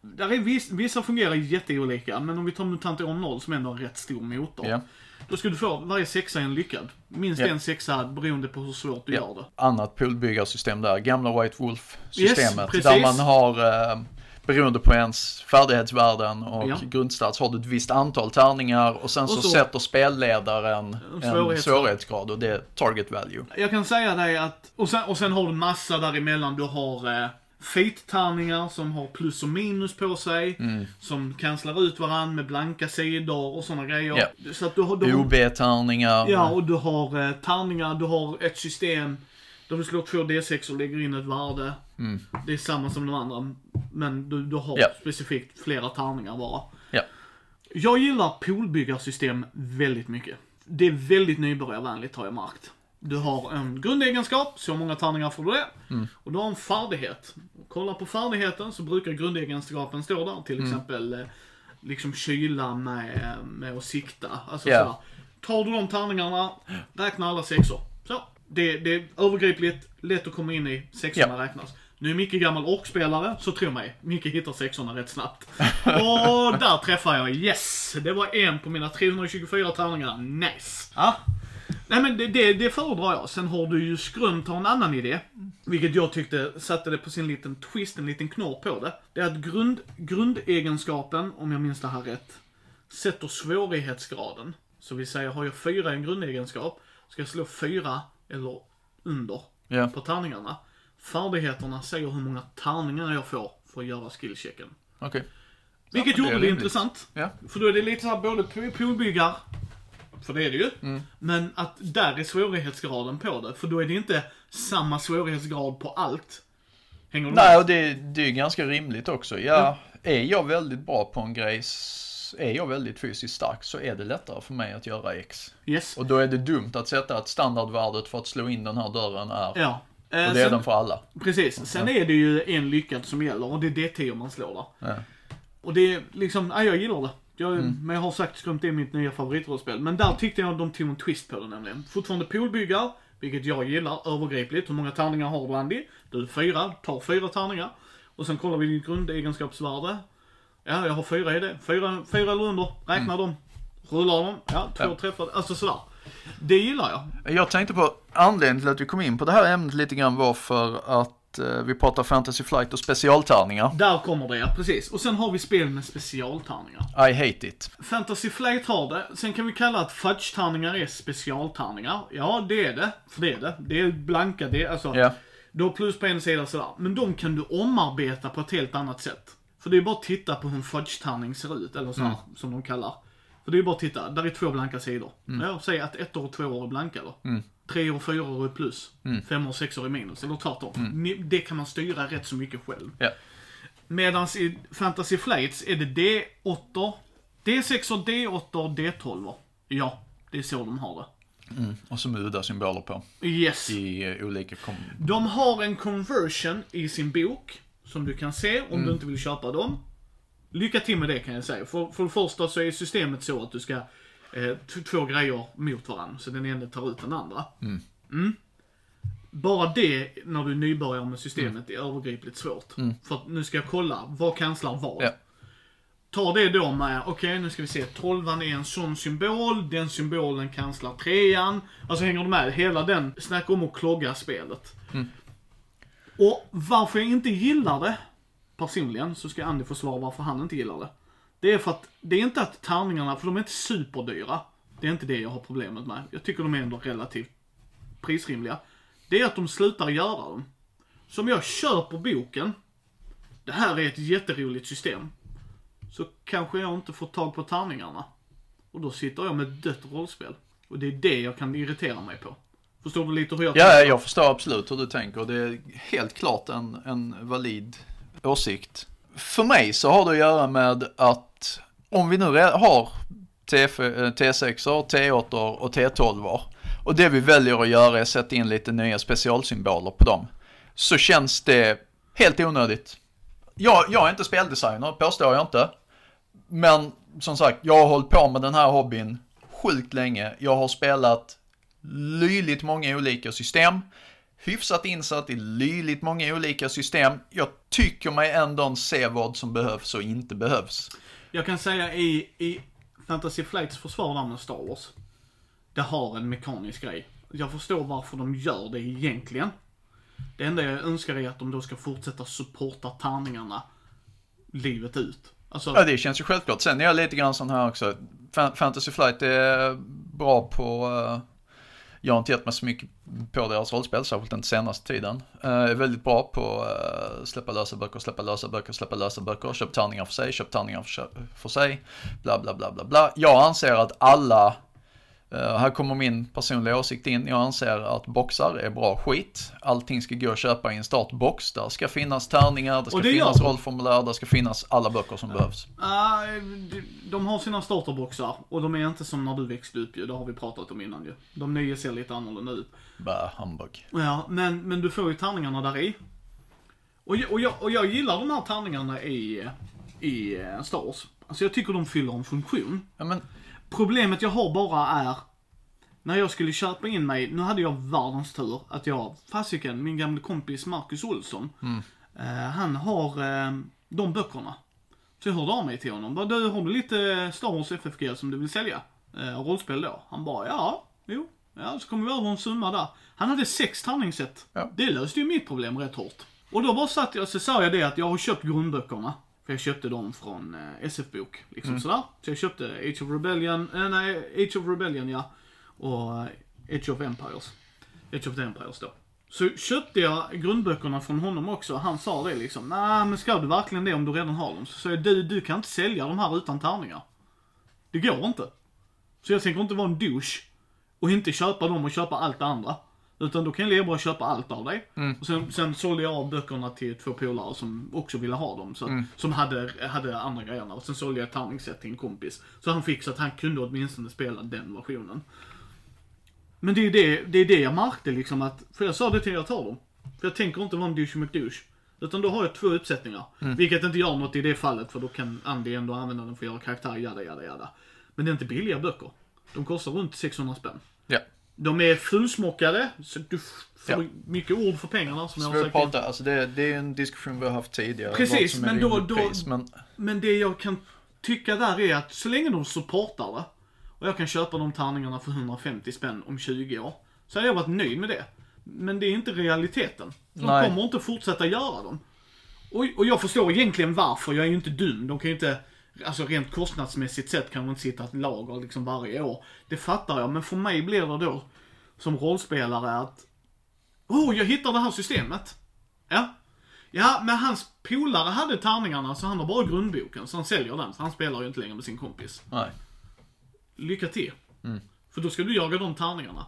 A: där är viss, vissa fungerar jätteolika, men om vi tar MUTANT år 0 som ändå är en rätt stor motor.
B: Ja.
A: Då ska du få varje sexa en lyckad. Minst
B: Ja.
A: en sexa beroende på hur svårt du gör det.
B: Annat poolbyggarsystem där, gamla White Wolf-systemet.
A: Yes,
B: där man har eh, beroende på ens färdighetsvärden och
A: Ja.
B: grundstats har du ett visst antal tärningar och sen
A: Och
B: så,
A: så-
B: sätter spelledaren en
A: Svårighetsgrad.
B: svårighetsgrad och det är target value.
A: Jag kan säga dig att, och sen, och sen har du massa däremellan. Du har eh, feat-tärningar som har plus och minus på sig.
B: Mm.
A: Som cancelar ut varandra med blanka sidor och sådana grejer.
B: Ja.
A: Så att du har,
B: OB-tärningar.
A: Ja, och du har eh, tärningar, du har ett system där du slår två D6 och lägger in ett värde. Det är samma som de andra, men du, du har
B: Mm. Ja.
A: specifikt flera tärningar bara.
B: Ja.
A: Jag gillar poolbyggarsystem väldigt mycket. Det är väldigt nybörjarvänligt har jag märkt. Du har en grundegenskap, så många tärningar får du det.
B: Mm.
A: Och du har en färdighet. Kolla på färdigheten så brukar grundegenskapen stå där. Till
B: Mm.
A: exempel eh, liksom kyla med, med att sikta. Alltså sådär. Tar du de tärningarna, räkna alla sexor. Så. Det, det är övergripligt, lätt att komma in i, sexorna
B: Ja.
A: räknas. Nu är Micke gammal orkspelare, så tro mig, Micke hittar sexorna rätt snabbt. Och där träffar jag, yes! Det var en på mina 324 tärningar, nice! Ja. Nej men det, det, det föredrar jag. Sen har du ju Skrönt har en annan idé. Vilket jag tyckte satte det på sin liten twist, en liten knorr på det. Det är att grund, grundegenskapen, om jag minns det här rätt, sätter svårighetsgraden. Så vi säger, har jag fyra i en grundegenskap, ska jag slå fyra eller under
B: Ja.
A: på tärningarna. Färdigheterna säger hur många tärningar jag får för att göra skillchecken.
B: Okej.
A: Vilket
B: men det är
A: gjorde det
B: rimligt.
A: intressant.
B: Ja.
A: För då är det lite såhär både poolbyggar, för det är det ju.
B: Mm.
A: Men att där är svårighetsgraden på det. För då är det inte samma svårighetsgrad på allt. Hänger du
B: Nej,
A: med?
B: och det, det är ganska rimligt också. Ja, är jag väldigt bra på en grej, är jag väldigt fysiskt stark så är det lättare för mig att göra X.
A: Yes.
B: Och då är det dumt att sätta att standardvärdet för att slå in den här dörren är,
A: Ja. Eh,
B: och det är
A: sen,
B: den för alla.
A: Precis. Sen är det ju en lyckad som gäller och det är D10 man slår där.
B: Ja.
A: Och det är liksom, ja, jag gillar det. Jag,
B: Mm.
A: Men jag har sagt skrumt det är mitt nya favoritrollspel. Men där tyckte jag de tog en twist på det nämligen. Fortfarande poolbyggar, vilket jag gillar, övergripligt. Hur många tärningar har du Andy? Du fyra, tar fyra tärningar. Och sen kollar vi ditt grundegenskapsvärde. Ja, jag har fyra i det. Fyra, fyra eller under, räkna dem. Rullar dem, ja, två
B: Mm. Ja.
A: träffar. Alltså sådär. Det gillar jag.
B: Jag tänkte på anledningen till att vi kom in på det här ämnet lite grann var för att eh, vi pratar Fantasy Flight och specialtärningar.
A: Där kommer det ja, precis. Och sen har vi spel med specialtärningar.
B: I hate it.
A: Fantasy Flight har det. Sen kan vi kalla att fudge-tärningar är specialtärningar. Ja, det är det. För det är det. Det är blanka, det är alltså...
B: Ja.
A: Du har plus på en sida sådär. Men de kan du omarbeta på ett helt annat sätt. För det är bara att titta på hur en fudge-tärning ser ut, eller så här, som de kallar. För det är bara att titta, där är två blanka sidor. Jag säger att ett och två år är blanka då. Tre och fyra år är plus. Fem och sex år är minus, eller tvärtom. Ni- Det kan man styra rätt så mycket själv.
B: Ja.
A: Medan i Fantasy Flights är det D8, D6, D8, D12. Ja, det är så de har det.
B: Och så med udda symboler på
A: Yes.
B: i eh, olika kom...
A: De har en conversion i sin bok, som du kan se om
B: Mm.
A: du inte vill köpa dem. Lycka till med det kan jag säga. För, för det första så är systemet så att du ska eh, två grejer mot varandra, så den ena tar ut den andra. Mm. Bara det, när du är nybörjare med systemet, är övergripligt svårt. För att nu ska jag kolla, vad cancelar vad?
B: Ja.
A: Ta det då med, okej nu ska vi se, 12 är en sån symbol, den symbolen cancelar trean. Alltså hänger du med? Hela den, snacka om att klogga spelet. Och varför jag inte gillar det, personligen, så ska Andy försvara varför han inte gillar det. Det är för att, det är inte att tärningarna, för de är inte superdyra. Det är inte det jag har problemet med. Jag tycker de är ändå relativt prisrimliga. Det är att de slutar göra dem. Så om jag köper boken, det här är ett jätteroligt system. Så kanske jag inte får tag på tärningarna. Och då sitter jag med ett dött rollspel. Och det är det jag kan irritera mig på. Förstår du lite hur jag
B: Ja, jag förstår absolut hur du tänker. Det är helt klart en, en valid åsikt. För mig så har det att göra med att om vi nu har T6, eh, T8 och T12 och det vi väljer att göra är att sätta in lite nya specialsymboler på dem. Så känns det helt onödigt. Jag, jag är inte speldesigner, påstår jag inte. Men som sagt, jag har hållit på med den här hobbyn sjukt länge. Jag har spelat löjligt många olika system. Hyfsat insatt i löjligt många olika system. Jag tycker mig ändå se vad som behövs och inte behövs.
A: Jag kan säga i, i Fantasy Flights försvar där med Star Wars. Det har en mekanisk grej. Jag förstår varför de gör det egentligen. Det enda jag önskar är att de då ska fortsätta supporta tärningarna livet ut. Alltså,
B: Ja, det känns ju självklart. Sen är jag lite grann sån här också. Fan- Fantasy Flight är bra på jag har inte gett mig så mycket på deras rollspel, särskilt inte senaste tiden. Uh, är väldigt bra på uh, släppa lösa böcker, släppa lösa böcker, släppa lösa böcker, köp tärningar för sig, köp tärningar för, för sig, bla bla bla bla bla. Jag anser att alla här kommer min personliga åsikt in. Jag anser att boxar är bra skit. Allting ska gå att köpa i en startbox. Där ska finnas tärningar, det ska
A: det
B: finnas rollformulär, det ska finnas alla böcker som behövs.
A: ah, de- har sina starterboxar och de är inte som när du växte upp ju. Det har vi pratat om innan ju. De nya ser lite annorlunda ut.
B: Bah, humbug.
A: Ja, men, men du får ju tärningarna där i. Och jag, och, jag, och jag gillar de här tärningarna i, i eh, Star Wars. Alltså jag tycker de fyller en funktion.
B: Ja, men,
A: Problemet jag har bara är, när jag skulle köpa in mig, nu hade jag världens tur att jag, fasiken, min gamla kompis Marcus Olsson, eh, han har eh, de böckerna. Så jag hörde av mig till honom, bara du har du lite Star Wars FFG som du vill sälja? Eh, rollspel då? Han bara, ja, jo. Ja, så kom vi över en summa där. Han hade sex tärningssätt.
B: Ja.
A: Det löste ju mitt problem rätt hårt. Och då bara satt jag, så sa jag det att jag har köpt grundböckerna. För jag köpte dem från eh, SF-bok, liksom sådär. Så jag köpte Age of Rebellion, eh, nej, Age of Rebellion ja. Och eh, Age of Empires. Age of the Empires då. Så köpte jag grundböckerna från honom också. Han sa det liksom, nej men ska du verkligen det om du redan har dem? Så sa jag, du, du kan inte sälja de här utan tärningar. Det går inte. Så jag tänker inte vara en douche och inte köpa dem och köpa allt det andra. Utan då kan jag lika bra köpa allt av dig. Och sen, sen sålde jag av böckerna till två polare som också ville ha dem. Så, Som hade, hade andra grejerna. Och sen sålde jag ett tärningssätt till en kompis. Så han fick så att han kunde åtminstone spela den versionen. Men det är det, det, är det jag märkte liksom att, för jag sa det till jag tar dem. För jag tänker inte vara en douche McDouche. Utan då har jag två uppsättningar. Vilket inte gör något i det fallet för då kan Andy ändå använda den för att göra karaktär, jada jada jada. Men det är inte billiga böcker. De kostar runt 600 spänn.
B: ja.
A: De är fullsmockade, så du får
B: Ja.
A: mycket ord för pengarna som jag
B: Så
A: har
B: vi
A: sagt.
B: pratar, alltså det, det är en diskussion vi har haft tidigare.
A: Precis, men då- då-
B: Pris, men
A: Men det jag kan tycka där är att så länge de supportar det och jag kan köpa de tärningarna för 150 spänn om 20 år. Så hade jag varit nöjd med det. Men det är inte realiteten. De
B: Nej.
A: kommer inte fortsätta göra dem. Och, och jag förstår egentligen varför, jag är ju inte dum. De kan ju inte, alltså rent kostnadsmässigt sett kan de inte sitta ett lager liksom varje år. Det fattar jag, men för mig blir det då som rollspelare att, oh jag hittar det här systemet. Ja. Ja, men hans polare hade tärningarna så han har bara grundboken, så han säljer den, så han spelar ju inte längre med sin kompis.
B: nej.
A: Lycka till. För då ska du jaga de tärningarna.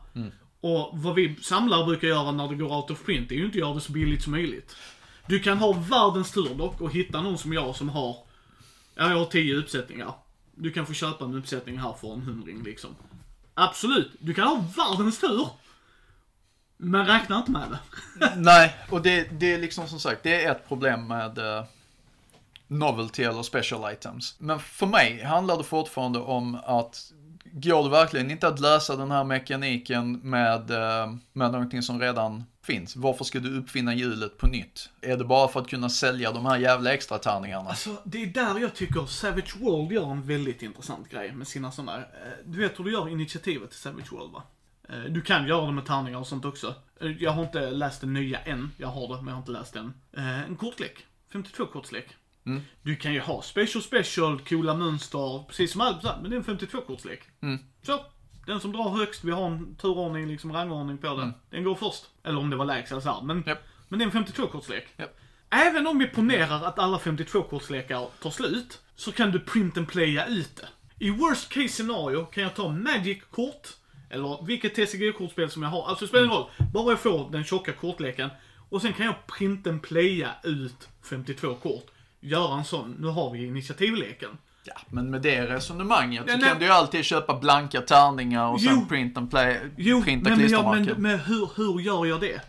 A: Och vad vi samlare brukar göra när det går out of print, är ju inte att göra det så billigt som möjligt. Du kan ha världens tur dock och hitta någon som jag som har, ja jag har tio uppsättningar. Du kan få köpa en uppsättning här för en hundring liksom. Absolut, du kan ha världens tur. Men räkna inte med det.
B: Nej, och det, det är liksom som sagt, det är ett problem med uh, novelty eller special items. Men för mig handlar det fortfarande om att går det verkligen inte att lösa den här mekaniken med, uh, med någonting som redan finns? Varför ska du uppfinna hjulet på nytt? Är det bara för att kunna sälja de här jävla extra tärningarna?
A: Alltså, det är där jag tycker Savage World gör en väldigt intressant grej med sina sådana, eh, du vet hur du gör initiativet till Savage World va? Eh, Du kan göra det med tärningar och sånt också. Eh, Jag har inte läst den nya än, jag har det men jag har inte läst den. Eh, En kortlek, 52 kortslek.
B: Mm.
A: Du kan ju ha special special, coola mönster, precis som allt men det är en 52 kortslek.
B: Mm.
A: Så, den som drar högst, vi har en turordning, liksom rangordning på den. Den går först. Eller om det var lägst eller så här. Men,
B: Mm. Japp.
A: men det är en 52 kortslek.
B: Japp.
A: Även om vi ponerar att alla 52-kortslekar tar slut, så kan du print and playa ut det. I worst case scenario kan jag ta Magic-kort, eller vilket TCG-kortspel som jag har, alltså det spelar ingen roll. Bara jag får den tjocka kortleken, och sen kan jag print and playa ut 52 kort. Göra en sån, nu har vi initiativleken.
B: Ja, men med det resonemanget så
A: Ja, nej.
B: kan du ju alltid köpa blanka tärningar och sen
A: Jo.
B: print and play,
A: Jo,
B: printa
A: men,
B: klistermärken.
A: men, men hur, hur gör jag det?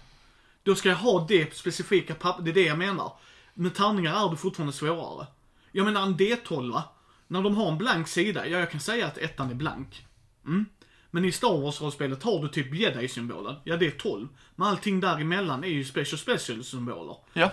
A: Då ska jag ha det specifika papper, det är det jag menar. Med tärningar är det fortfarande svårare. Jag menar en D12, va? när de har en blank sida, ja jag kan säga att ettan är blank. Mm. Men i Star Wars-rollspelet har du typ jedi-symbolen, ja det är 12. Men allting däremellan är ju special special-symboler.
B: Ja,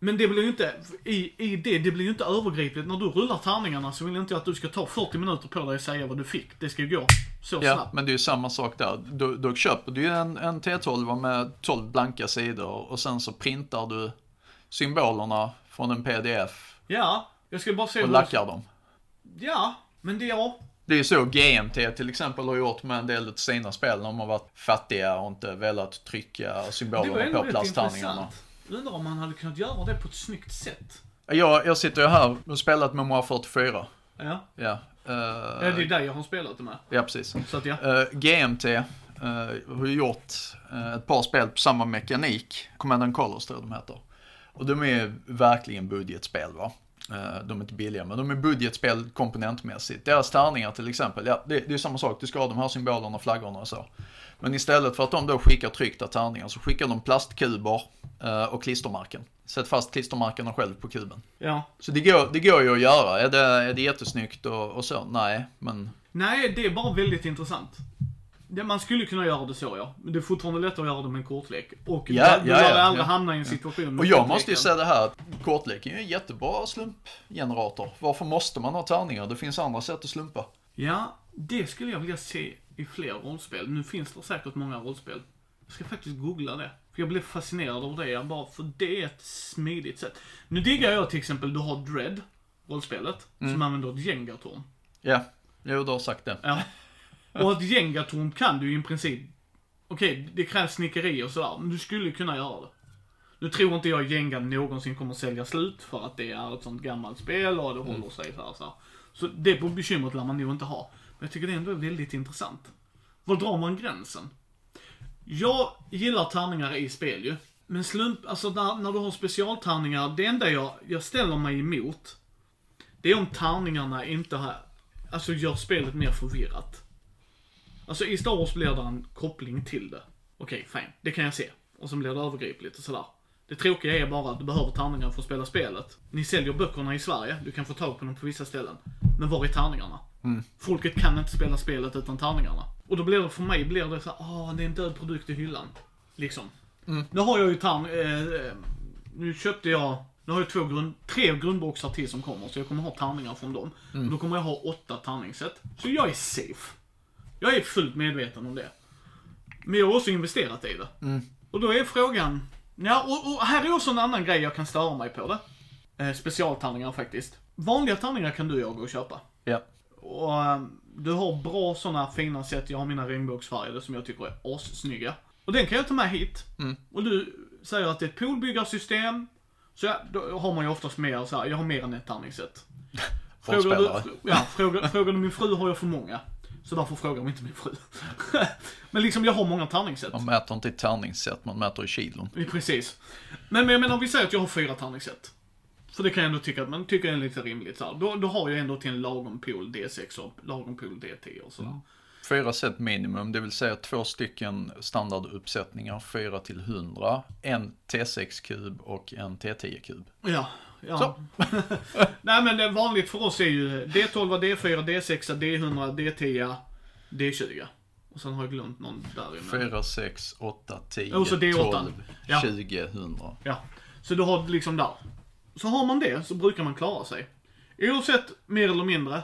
A: Men det blir ju inte, i, i det, det blir ju inte övergripligt. När du rullar tärningarna så vill jag inte att du ska ta 40 minuter på dig och säga vad du fick. Det ska ju gå så
B: Ja,
A: snabbt.
B: men det är ju samma sak där. Då, då köper du en, en T12 med 12 blanka sidor och sen så printar du symbolerna från en pdf
A: Ja, jag ska bara se
B: och lackar dem.
A: Ja, men det ja.
B: Det är ju så GMT till exempel har gjort med en del av sina spel de har varit fattiga och inte velat trycka symbolerna på plasttärningarna.
A: intressant. Undrar om man hade kunnat göra det på ett snyggt sätt.
B: Jag, jag sitter ju här och spelat Memoir 44.
A: Ja,
B: Ja, eh,
A: ja det är där jag har spelat det med.
B: ja precis.
A: Så att ja.
B: Eh, GMT eh, har ju gjort eh, ett par spel på samma mekanik. Command and Colors tror jag de heter. Och de är verkligen budgetspel va. Eh, de är inte billiga men de är budgetspel komponentmässigt. Deras tärningar till exempel, ja det, det är samma sak. Du ska ha de här symbolerna, flaggorna och så. Men istället för att de då skickar tryckta tärningar så skickar de plastkuber eh, och klistermärken. Sätt fast klistermärkena själv på kuben.
A: ja.
B: Så det går, det går ju att göra. Är det, är det jättesnyggt och, och så? Nej, men
A: Nej, det är bara väldigt intressant. Det, man skulle kunna göra det så ja. Men det är fortfarande lättare att göra det med en kortlek. Och
B: Ja,
A: du
B: ja,
A: lär
B: ja,
A: aldrig
B: ja.
A: hamna i en situation med
B: Och jag
A: kortleken.
B: måste ju säga det här, kortleken är en jättebra slumpgenerator. Varför måste man ha tärningar? Det finns andra sätt att slumpa.
A: Ja, det skulle jag vilja se i fler rollspel. Nu finns det säkert många rollspel. Jag ska faktiskt googla det. För jag blev fascinerad av det, jag bara, för det är ett smidigt sätt. Nu diggar jag till exempel, du har Dread, rollspelet,
B: Mm.
A: som använder ett Jenga-torn.
B: Ja, jo du har sagt det.
A: Ja. Och ett Jenga-torn kan du ju i princip, okej, det krävs snickeri och sådär, men du skulle kunna göra det. Nu tror inte jag Jenga någonsin kommer sälja slut för att det är ett sånt gammalt spel och det håller sig så här. Så, här. så det bekymret lär man nog inte ha. Men jag tycker det ändå är väldigt intressant. Var drar man gränsen? Jag gillar tärningar i spel ju. Men slump, alltså när, när du har specialtärningar, det enda jag, jag ställer mig emot, det är om tärningarna inte har, alltså gör spelet mer förvirrat. Alltså i Star Wars blir det en koppling till det. Okej, fine. Det kan jag se. Och sen blir det övergripligt och sådär. Det tråkiga är bara att du behöver tärningar för att spela spelet. Ni säljer böckerna i Sverige, du kan få tag på dem på vissa ställen. Men var är tärningarna? Folket kan inte spela spelet utan tärningarna. Och då blir det, för mig blir det så här, ah, det är en död produkt i hyllan. Liksom. Nu har jag ju tärn... Eh, eh, nu köpte jag... Nu har jag två grund, tre grundboxar till som kommer, så jag kommer ha tärningar från dem. Och då kommer jag ha åtta tärningsset. Så jag är safe. Jag är fullt medveten om det. Men jag har också investerat i det. Och då är frågan... Ja, och, och här är också en annan grej jag kan störa mig på det. Eh, specialtärningar faktiskt. Vanliga tärningar kan du och jag gå och köpa.
B: Ja.
A: Och eh, du har bra såna fina sätt. Jag har mina regnbågsfärgade som jag tycker är assnygga. Och den kan jag ta med hit. Och du säger att det är ett poolbyggarsystem. Så ja, då har man ju oftast mer så här, jag har mer än ett tärningssätt. Frågar du, ja, frågar, frågar du min fru har jag för många. Så därför frågar de inte min fru. Men liksom jag har många tärningssätt.
B: Man mäter inte i tärningssätt, man mäter i kilon.
A: Precis. Men, men jag menar, vi säger att jag har fyra tärningssätt. Så det kan jag ändå tycka att man tycker är lite rimligt så här. Då, då har jag ändå till en lagom pool D6 och lagom pool D10 och sådär.
B: Fyra set minimum, det vill säga två stycken standarduppsättningar, 4 till 100, en T6-kub och en T10-kub.
A: Ja, ja. Nej men det vanligt för oss är ju D12, D4, D6, D100, D10, D20. Och sen har jag glömt någon där inne.
B: 4, 6, 8, 10,
A: Och så D8.
B: 12,
A: Ja.
B: 20, 100.
A: Ja. Så du har liksom där. Så har man det så brukar man klara sig. Oavsett mer eller mindre.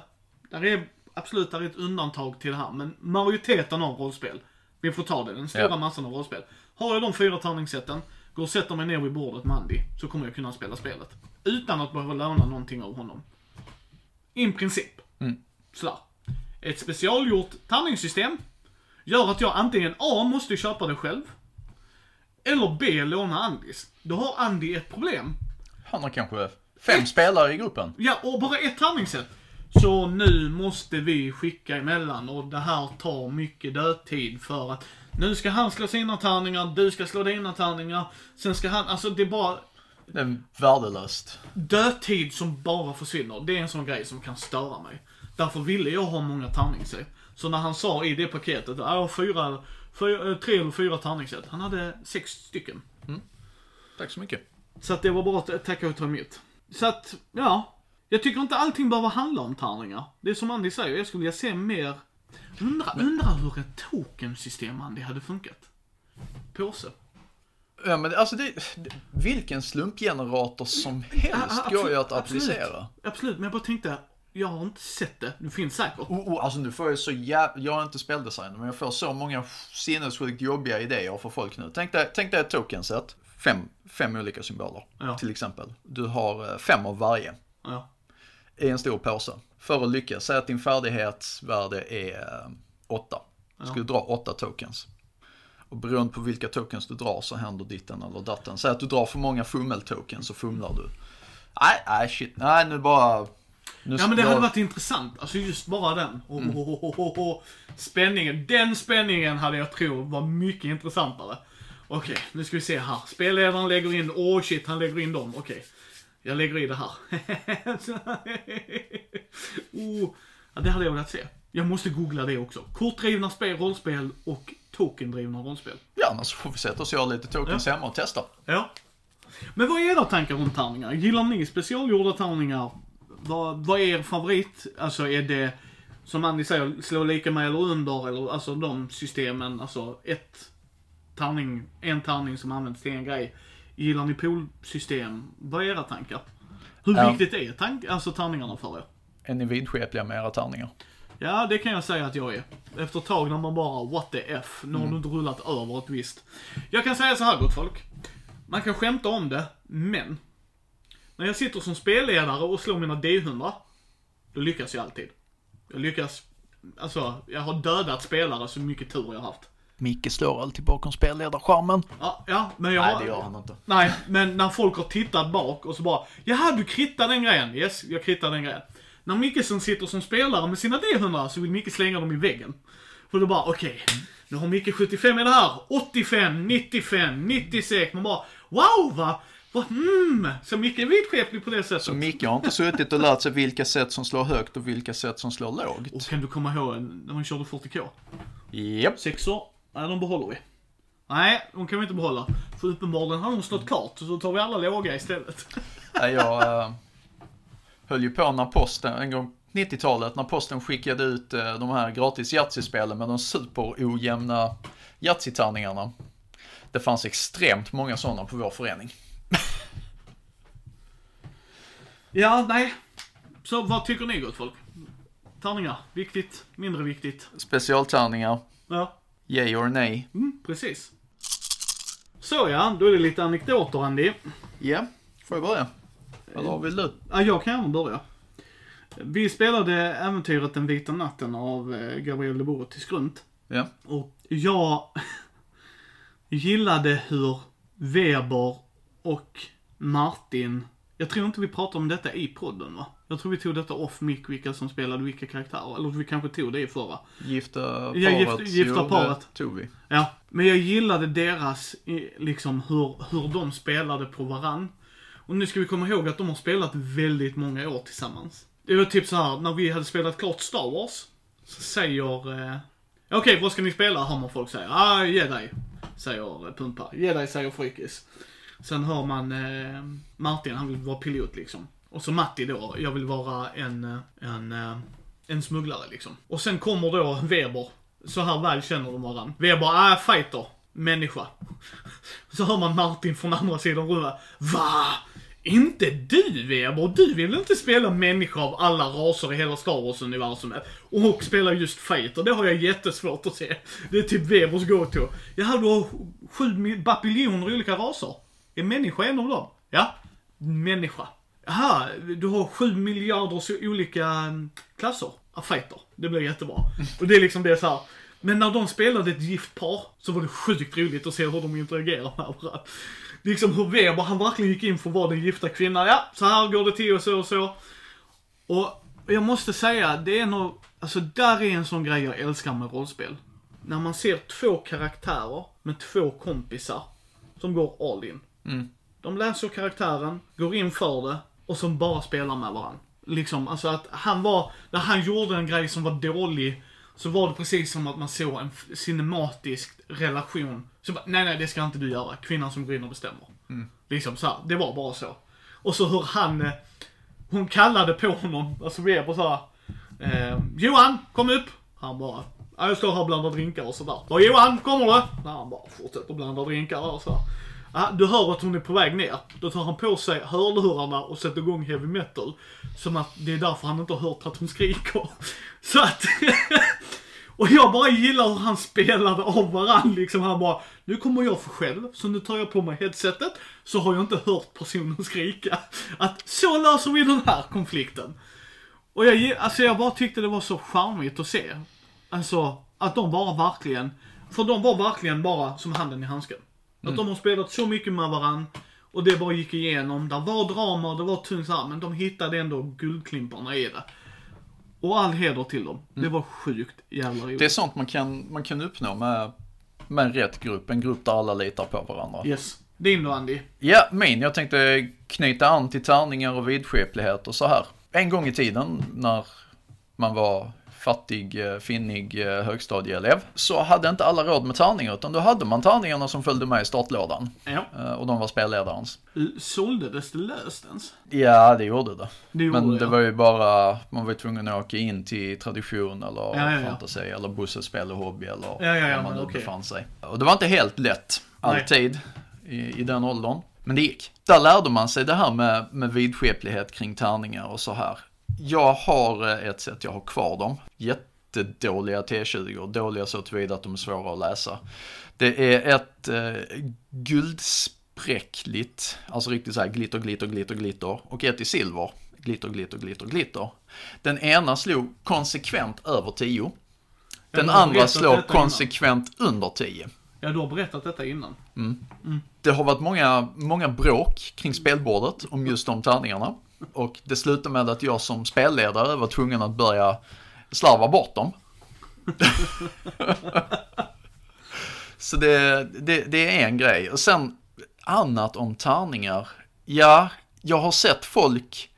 A: Där är absolut där är ett undantag till det här. Men majoriteten av rollspel. Vi får ta det, den stora
B: Ja.
A: massan av rollspel. Har jag de fyra tärningssätten, går och sätter mig ner vid bordet med Andy, så kommer jag kunna spela spelet. Utan att behöva låna någonting av honom. I princip.
B: Mm.
A: Sådär. Ett specialgjort tärningssystem gör att jag antingen A. måste köpa det själv. Eller B. låna Andys. Då har Andy ett problem.
B: Han har kanske fem spelare i gruppen.
A: Ja, och bara ett tärningssätt. Så nu måste vi skicka emellan och det här tar mycket dödtid för att nu ska han slå sina tärningar, du ska slå dina tärningar, sen ska han, alltså det är bara
B: Det är värdelöst.
A: dödtid som bara försvinner. Det är en sån grej som kan störa mig. Därför ville jag ha många tärningssätt. Så när han sa i det paketet, jag har fyra, fyra, eh, tre eller fyra tärningssätt. Han hade sex stycken.
B: Tack så mycket.
A: Så att det var bara att tacka och ta emot. Så att, ja. Jag tycker inte allting behöver handla om tärningar. Det är som Andy säger, jag skulle vilja se mer... Undrar undra hur ett tokensystem, Andy, hade funkat. Påse.
B: Ja, men alltså det, vilken slumpgenerator som helst
A: Ja,
B: går ju att
A: absolut,
B: applicera.
A: Absolut, men jag bara tänkte, jag har inte sett det. Det finns säkert.
B: Och, och, alltså nu får jag så jä... Jag är inte speldesigner, men jag får så många sinnessjukt jobbiga idéer för folk nu. Tänk dig, tänk dig ett tokenset. Fem, fem olika symboler,
A: Ja.
B: till exempel. Du har eh, fem av varje.
A: Ja.
B: i en stor påse. För att lyckas, säg att din färdighetsvärde är 8. Du ska dra 8 tokens. Och beroende på vilka tokens du drar så händer ditten eller datten. Säg att du drar för många fummel-tokens så fumlar du. Nej, nej shit, nej nu bara... Nu
A: Ja men det
B: jag-
A: hade varit intressant, alltså just bara den. Oh,
B: Mm.
A: oh, oh, oh, oh. Spänningen, den spänningen hade jag tror var mycket intressantare. Okej, nu ska vi se här. Spelledaren lägger in, åh oh shit, han lägger in dem. Okej, jag lägger i det här. oh. Ja, det hade jag velat se. Jag måste googla det också. Kortdrivna spel, rollspel och tokendrivna rollspel.
B: Ja, annars får vi sätta oss och göra lite tokens hemma och testa.
A: Ja. Men vad är era tankar om tärningar? Gillar ni specialgjorda tärningar? Vad, vad är er favorit? Alltså är det, som Andy säger, slå lika med eller under, eller alltså de systemen, alltså ett tärning, en tärning som används till en grej. Gillar ni poolsystem? Vad är era tankar? Hur
B: Ja.
A: viktigt är tank, alltså tärningarna för er?
B: Är ni vidskepliga med era tärningar?
A: Ja, det kan jag säga att jag är. Efter ett tag när man bara, what the F, nu har du inte rullat över ett visst. Jag kan säga så här gott folk. Man kan skämta om det, men. När jag sitter som spelledare och slår mina D100, då lyckas jag alltid. Jag lyckas, alltså, jag har dödat spelare så mycket tur jag har haft.
B: Micke slår alltid bakom spelledarskärmen.
A: Ja, ja men jag
B: Nej, det gör han inte.
A: Nej, men när folk har tittat bak och så bara Jaha, du krittade den grejen. Yes, jag krittade den grejen. När Micke som sitter som spelare med sina D100 så vill Micke slänga dem i väggen. För då bara, okej. nu har Micke 75 i det här. 85, 95, 96. Man bara, wow va? Vad, hmm. Så Micke är vidskeplig på det sättet.
B: Så Micke har inte suttit och lärt sig vilka sätt som slår högt och vilka sätt som slår
A: Och
B: lågt.
A: kan du komma ihåg när man körde 40K?
B: Japp.
A: Sexor? Nej, de behåller vi. Nej, de kan vi inte behålla. För uppenbarligen har de stått klart, så tar vi alla låga istället.
B: Nej, Jag äh, höll ju på när posten, en gång 90-talet, när posten skickade ut äh, de här gratis Yatzy-spelen med de superojämna Yatzy-tärningarna. Det fanns extremt många sådana på vår förening.
A: Ja, nej. Så vad tycker ni gott folk? Tärningar, viktigt, mindre viktigt.
B: Specialtärningar,
A: Ja,
B: yay or nej.
A: mm, precis. Så ja, då är det lite anekdoter Andy.
B: Ja, får jag börja? Eller vill du?
A: Ja, jag kan gärna börja. Vi spelade äventyret Den vita natten av eh, Gabriel de Boris Grunt.
B: Ja.
A: Och jag gillade hur Weber och Martin, jag tror inte vi pratade om detta i podden va? Jag tror vi tog detta off mic, vilka som spelade vilka karaktärer. Eller vi kanske tog det i förra.
B: Gifta paret.
A: Ja, gift- gifta
B: jo,
A: paret.
B: Tog vi.
A: Ja, men jag gillade deras, liksom hur, hur de spelade på varann. Och nu ska vi komma ihåg att de har spelat väldigt många år tillsammans. Det var typ så här när vi hade spelat klart Star Wars, så säger... Eh, Okej, vad ska ni spela? Hör man folk säga. Ah, Jedi, säger eh, Pumpa. Jedi säger Frykis. Sen hör man eh, Martin, han vill vara pilot liksom. Och så Matti då, jag vill vara en, en, eh, en smugglare liksom. Och sen kommer då Weber. Så här väl känner de varandra. Weber, ah, fighter. Människa. Så hör man Martin från andra sidan rummet. Va? Inte du Weber? Du vill inte spela människa av alla raser i hela Star Wars-universumet? Och spela just fighter, det har jag jättesvårt att se. Det är typ Webers go-to. Jaha, du har sju bapiljoner olika raser. Är människa en av dem? Ja, människa. Jaha, du har sju miljarder olika mm, klasser av fighter. Det blir jättebra. Och det är liksom det så här. Men när de spelade ett gift par så var det sjukt roligt att se hur de interagerar med varandra. Liksom hur Weber, han verkligen gick in för att vara den gifta kvinnan. Ja, så här går det till och så och så. Och jag måste säga, det är nog, alltså där är en sån grej jag älskar med rollspel. När man ser två karaktärer med två kompisar som går all in. De läser karaktären, går in för det och som bara spelar med varandra. Liksom, alltså att han var, när han gjorde en grej som var dålig, så var det precis som att man såg en cinematisk relation. Så bara, nej nej det ska inte du göra, kvinnan som går in och bestämmer. Liksom så här, det var bara så. Och så hur han, eh, hon kallade på honom, alltså Weber såhär, eh, Johan, kom upp! Han bara, ja, jag står här och blandar drinkar och sådär. Johan, kommer du? Nej, han bara fortsätter blanda drinkar och så. Ja, du hör att hon är på väg ner. Då tar han på sig hörlurarna och sätter igång heavy metal. Som att det är därför han inte har hört att hon skriker. Så att... Och jag bara gillar hur han spelade av varann liksom. Han bara, nu kommer jag för själv, så nu tar jag på mig headsetet. Så har jag inte hört personen skrika. Att så löser vi den här konflikten. Och jag, alltså jag bara tyckte det var så charmigt att se. Alltså, att de bara verkligen, för de var verkligen bara som handen i handsken. Att de har spelat så mycket med varann. Och det bara gick igenom. Det var drama och det var tungt så här, men de hittade ändå guldklimparna i det. Och all heder till dem. Det var sjukt jävla roligt.
B: Det är sånt man kan, man kan uppnå med, med en rätt grupp, en grupp där alla litar på varandra.
A: Yes. Din då Andy?
B: Ja, min. Jag tänkte knyta an till tärningar och vidskeplighet och så här. En gång i tiden när man var fattig, eh, finnig eh, högstadieelev så hade inte alla råd med tärningar utan då hade man tärningarna som följde med i startlådan.
A: Ja.
B: Eh, Och de var spelledarens.
A: Såldes det löst ens?
B: Ja, det gjorde det.
A: Det gjorde
B: Men
A: det,
B: det
A: ja.
B: var ju bara, man var ju tvungen att åka in till tradition eller
A: Ja, ja,
B: fantasi eller Busses spel och hobby eller
A: Ja,
B: var man nu
A: okej.
B: befann sig. Och det var inte helt lätt, alltid, i, i den åldern. Men det gick. Där lärde man sig det här med, med vidskeplighet kring tärningar och så här. Jag har eh, ett sätt, jag har kvar dem. Jättedåliga T20, dåliga så tillvida att de är svåra att läsa. Det är ett eh, guldspräckligt, alltså riktigt så här glitter, glitter, glitter, glitter. Och ett i silver, glitter, glitter, glitter, glitter. Den ena slog konsekvent över 10. Den andra slår
A: detta innan.
B: konsekvent under 10.
A: Ja, du har berättat detta innan.
B: Det har varit många, många bråk kring spelbordet om just de tärningarna. Och det slutade med att jag som spelledare var tvungen att börja slarva bort dem. Så det, det, det är en grej. Och sen annat om tärningar. Ja, jag har sett folk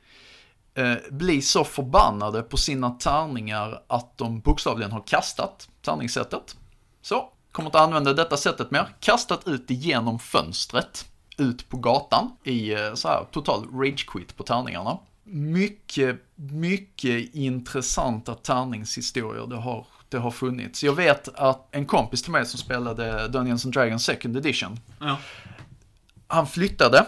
B: eh, bli så förbannade på sina tärningar att de bokstavligen har kastat tärningssättet. Så, kommer inte använda detta sättet mer. Kastat ut det genom fönstret. Ut på gatan i eh, så här total rage quit på tärningarna. Mycket, mycket intressanta tärningshistorier det har, det har funnits. Jag vet att en kompis till mig som spelade Dungeons and Dragons second edition
A: Ja.
B: han flyttade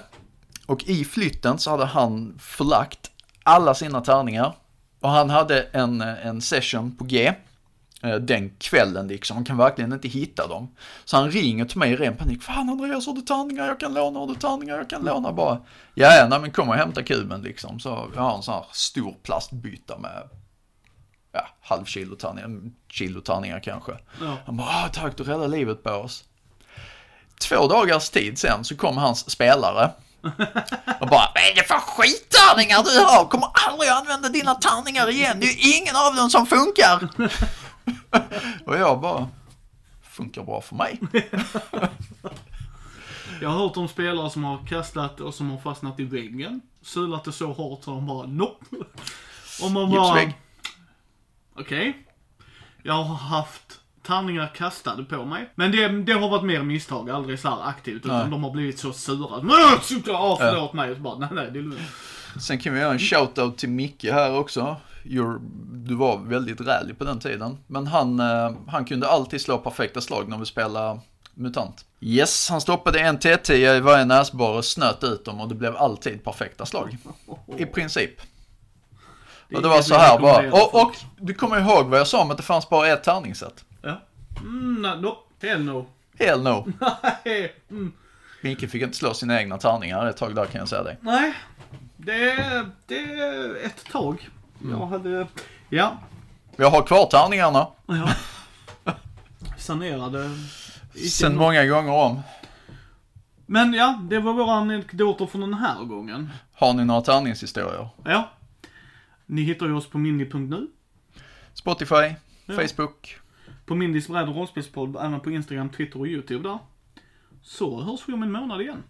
B: och i flytten så hade han förlagt alla sina tärningar och han hade en, en session på G den kvällen liksom, han kan verkligen inte hitta dem. Så han ringer till mig i ren panik, fan Andreas har du tärningar jag kan låna, har du tärningar jag kan låna bara. Ja, ja, nej men kom och hämta kuben liksom. Så jag har en sån här stor plastbytta med ja, halv kilo tärningar, kilo tärningar kanske.
A: Ja.
B: Han bara, ah, tack du räddade livet på oss. Två dagars tid sen så kom hans spelare. Och bara, vad är det för skittärningar du har? Kommer aldrig använda dina tärningar igen. Det är ingen av dem som funkar. Och jag bara, funkar bra för mig.
A: Jag har hört om spelare som har kastat och som har fastnat i väggen. Sulat det så hårt så de bara nope. Och man bara... Okej. Jag har haft tärningar kastade på mig. Men det, det har varit mer misstag, aldrig så här aktivt. Utan
B: Nej.
A: de har blivit så sura. Sluta, ja, förlåt mig. Så bara, nej, nej, det är lugnt.
B: Sen kan vi göra en shoutout till Micke här också. You're, du var väldigt rälig på den tiden. Men han, eh, han kunde alltid slå perfekta slag när vi spelade MUTANT. Yes, han stoppade en T10 i varje näsborre, snöt ut dem och det blev alltid perfekta slag. I princip.
A: är
B: Och det var så här bara. Och, och du kommer ihåg vad jag sa om att det fanns bara ett tärningssätt?
A: Ja. Mm, nope. Hell no.
B: Hell no.
A: Nej. Mm.
B: Micke fick inte slå sina egna tärningar ett tag där kan jag säga dig.
A: Nej. Det, det är ett tag. Jag hade... Ja.
B: Jag har kvar tärningarna.
A: ja. Sanerade.
B: Sen många gånger om.
A: Men ja, det var våra anekdoter från den här gången.
B: Har ni några tärningshistorier?
A: Ja. Ni hittar ju oss på mini.nu.
B: Spotify,
A: Ja.
B: Facebook.
A: På Mindys bräd och rollspelspodd, även på Instagram, Twitter och YouTube där. Så hörs vi om en månad igen.